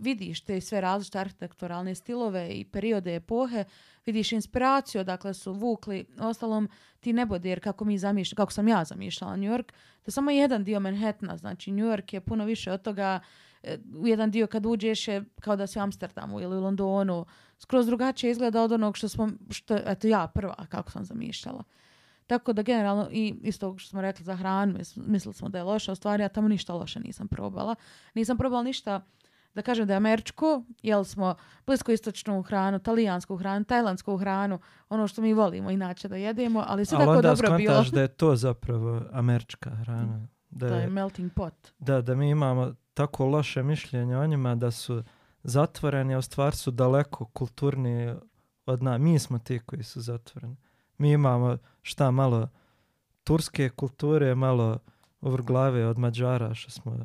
vidiš te sve različite arhitekturalne stilove i periode epohe, vidiš inspiraciju dakle su vukli, ostalom ti ne jer kako, mi zamišlj, kako sam ja zamišljala New York, to je samo jedan dio Manhattana, znači New York je puno više od toga, e, u jedan dio kad uđeš je kao da si u Amsterdamu ili u Londonu, skroz drugačije izgleda od onog što smo, što, eto ja prva kako sam zamišljala. Tako da generalno i isto što smo rekli za hranu, mislili smo da je loša, u stvari ja tamo ništa loše nisam probala. Nisam probala ništa da kažem da je američko, jeli smo bliskoistočnu hranu, talijansku hranu, tajlandsku hranu, ono što mi volimo inače da jedemo, ali sve tako onda dobro bilo. da je to zapravo američka hrana. Da, je, melting pot. Da, da mi imamo tako loše mišljenje o njima da su zatvoreni, a u stvari su daleko kulturni od nas. Mi smo ti koji su zatvoreni. Mi imamo šta malo turske kulture, malo vrglave od Mađara što smo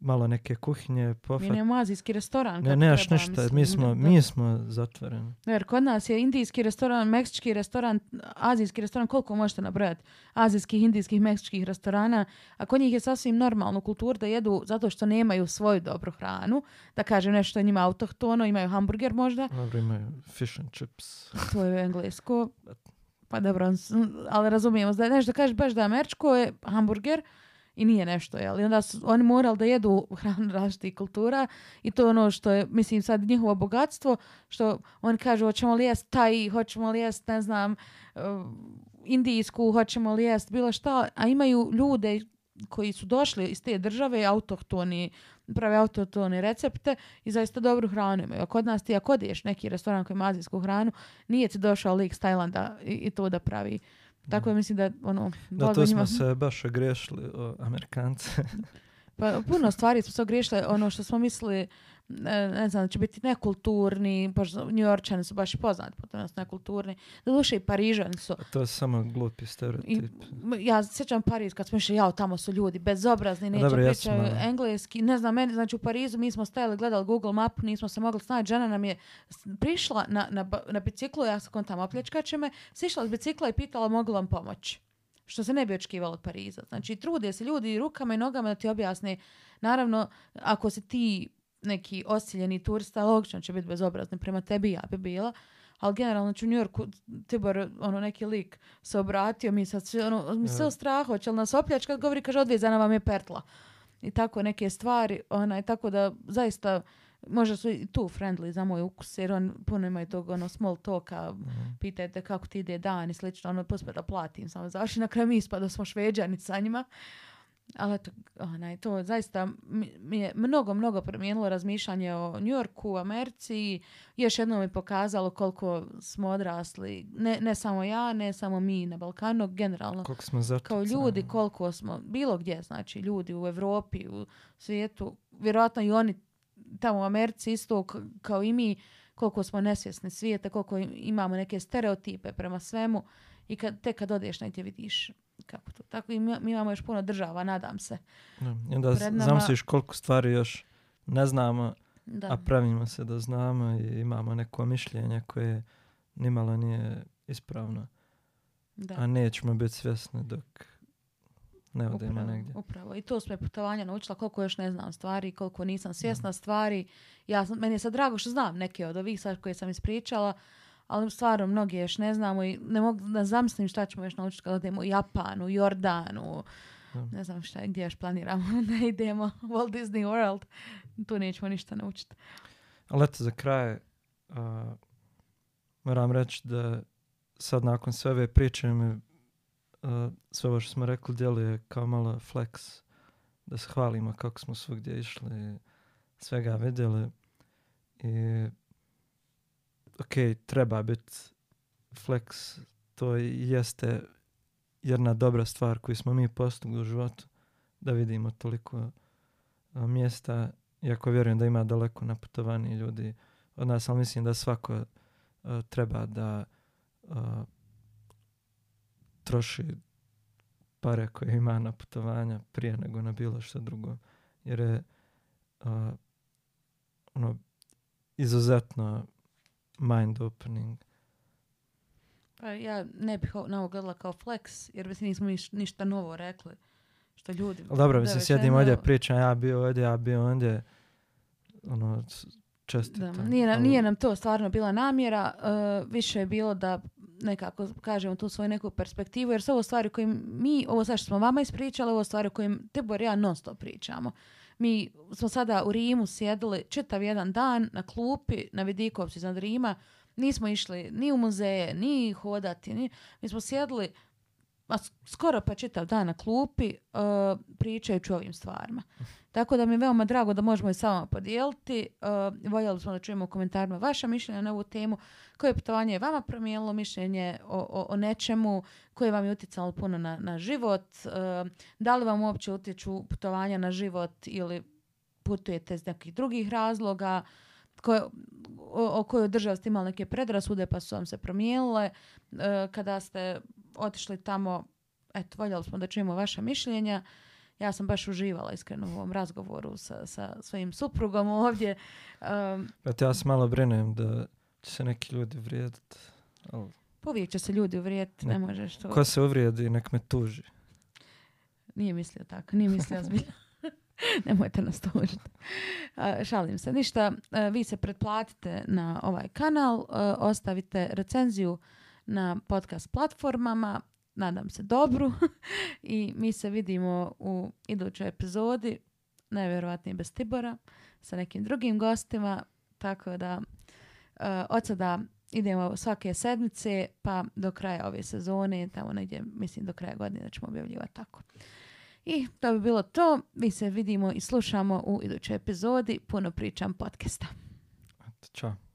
malo neke kuhinje. Pofat... Mi nemamo azijski restoran. Ne, nešto, ništa, mi, smo, zatvoreni. Jer kod nas je indijski restoran, meksički restoran, azijski restoran, koliko možete nabrojati? Azijskih, indijskih, meksičkih restorana. A kod njih je sasvim normalno kultur da jedu zato što nemaju svoju dobru hranu. Da kažem nešto njima autohtono, imaju hamburger možda. Dobro, imaju fish and chips. To je englesko. Pa dobro, ali razumijemo. Nešto kažeš baš da američko je hamburger, i nije nešto. Jel? I onda su oni morali da jedu hranu različitih kultura i to je ono što je, mislim, sad njihovo bogatstvo, što oni kažu hoćemo li jest taj, hoćemo li jest, ne znam, eh, indijsku, hoćemo li jest, bilo šta, a imaju ljude koji su došli iz te države autohtoni, prave autohtone recepte i zaista dobru hranu imaju. A kod nas ti ako odeš neki restoran koji ima azijsku hranu, nije ti došao lik s Tajlanda i to da pravi. Tako je, mislim da ono... Da, to smo se baš ogriješili o Amerikance. pa puno stvari smo se ogriješili. Ono što smo mislili ne znam, će biti nekulturni, pošto New su baš poznati po tome nekulturni. Doduše i Parižani su. to je samo glupi stereotip. ja sjećam Pariz kad smo išli, jao, tamo su ljudi bezobrazni, neće pričati ono- engleski. Ne znam, meni, znači u Parizu mi smo stajali, gledali Google mapu, nismo se mogli snaći. Žena nam je prišla na, na, biciklu, ja sam tamo opljačkače me, sišla s bicikla i pitala mogu vam pomoći što se ne bi očekivalo od Pariza. Znači, trude se ljudi rukama i nogama da ti objasne. Naravno, ako si ti neki osiljeni turista, logično će biti bezobrazni prema tebi, ja bi bila. Ali generalno ću u Yorku Tibor, ono, neki lik se obratio, mi sad ono, mi sve u strahu, hoće li nas opljač, kad govori, kaže, odvezana vam je pertla. I tako neke stvari, onaj, tako da zaista, možda su i tu friendly za moj ukus, jer on puno imaju tog ono, small talka, mm. pitajte kako ti ide dan i slično, ono, pospe da platim, samo završi, na kraju mi ispada smo šveđani sa njima ali eto, to zaista mi je mnogo, mnogo promijenilo razmišljanje o New Yorku, Americi. Još jednom je pokazalo koliko smo odrasli, ne, ne samo ja, ne samo mi na Balkanu, generalno. Kao ljudi, koliko smo, bilo gdje, znači ljudi u Europi, u svijetu, vjerojatno i oni tamo u Americi isto kao i mi, koliko smo nesvjesni svijeta, koliko imamo neke stereotipe prema svemu i kad, tek kad odeš negdje vidiš kako to. Tako i mi, imamo još puno država, nadam se. I onda nama... još koliko stvari još ne znamo, da. a pravimo se da znamo i imamo neko mišljenje koje nimalo nije ispravno. Da. A nećemo biti svjesni dok ne odemo negdje. Upravo. I to smo je putovanja naučila koliko još ne znam stvari, koliko nisam svjesna stvari. Ja meni je sad drago što znam neke od ovih sad koje sam ispričala, ali stvarno mnogi još ne znamo i ne mogu da zamislim šta ćemo još naučiti kada idemo u Japanu, Jordanu, ne znam šta, gdje još planiramo da idemo, Walt Disney World, tu nećemo ništa naučiti. Ali eto, za kraj, uh, moram reći da sad nakon sve ove priče mi sve ovo što smo rekli djeluje kao malo flex da se hvalimo kako smo svugdje išli svega vidjeli i ok, treba biti flex, to jeste jedna dobra stvar koju smo mi postigli u životu, da vidimo toliko mjesta, iako vjerujem da ima daleko naputovani ljudi od nas, ali mislim da svako treba da troši pare koje ima na putovanja prije nego na bilo što drugo. Jer je ono, izuzetno mind opening. Pa ja ne bih na ovo gledala kao flex, jer mislim nismo ništa novo rekli. Što ljudi... Ali dobro, mislim, sjedim ovdje pričam, ja bio ovdje, ja bio ovdje. Ono, nije, nam, to stvarno bila namjera, e, više je bilo da nekako kažemo tu svoju neku perspektivu, jer su ovo stvari koje mi, ovo sad što smo vama ispričali, ovo stvari o kojim Tibor ja non stop pričamo. Mi smo sada u Rimu sjedili čitav jedan dan na klupi, na Vidikovcu iznad Rima. Nismo išli ni u muzeje, ni hodati. Ni... Mi smo sjedili a skoro pa čitav dan na klupi e, pričajući o ovim stvarima. Tako da mi je veoma drago da možemo i s vama podijeliti. E, voljeli smo da čujemo u komentarima vaša mišljenja na ovu temu. Koje putovanje je vama promijenilo mišljenje o, nečemu koje vam je utjecalo puno na, na život? E, da li vam uopće utječu putovanja na život ili putujete iz nekih drugih razloga? koje, o, o kojoj državi ste imali neke predrasude pa su vam se promijenile kada ste otišli tamo, eto, voljeli smo da čujemo vaša mišljenja. Ja sam baš uživala iskreno u ovom razgovoru sa, sa svojim suprugom ovdje. Um, ja se malo brinem da će se neki ljudi vrijediti. Ali... Uvijek će se ljudi uvrijediti, ne, možeš to. Ko se uvrijedi, nek me tuži. Nije mislio tako, nije mislio zbiljno. Nemojte nas tužiti. šalim se. Ništa, e, vi se pretplatite na ovaj kanal, e, ostavite recenziju na podcast platformama. Nadam se dobru i mi se vidimo u idućoj epizodi, najvjerojatnije bez Tibora, sa nekim drugim gostima, tako da eh, od sada idemo svake sedmice pa do kraja ove sezone, tamo negdje, mislim do kraja godine ćemo objavljivati tako. I to bi bilo to. Mi se vidimo i slušamo u idućoj epizodi Puno pričam podcasta. Ćao.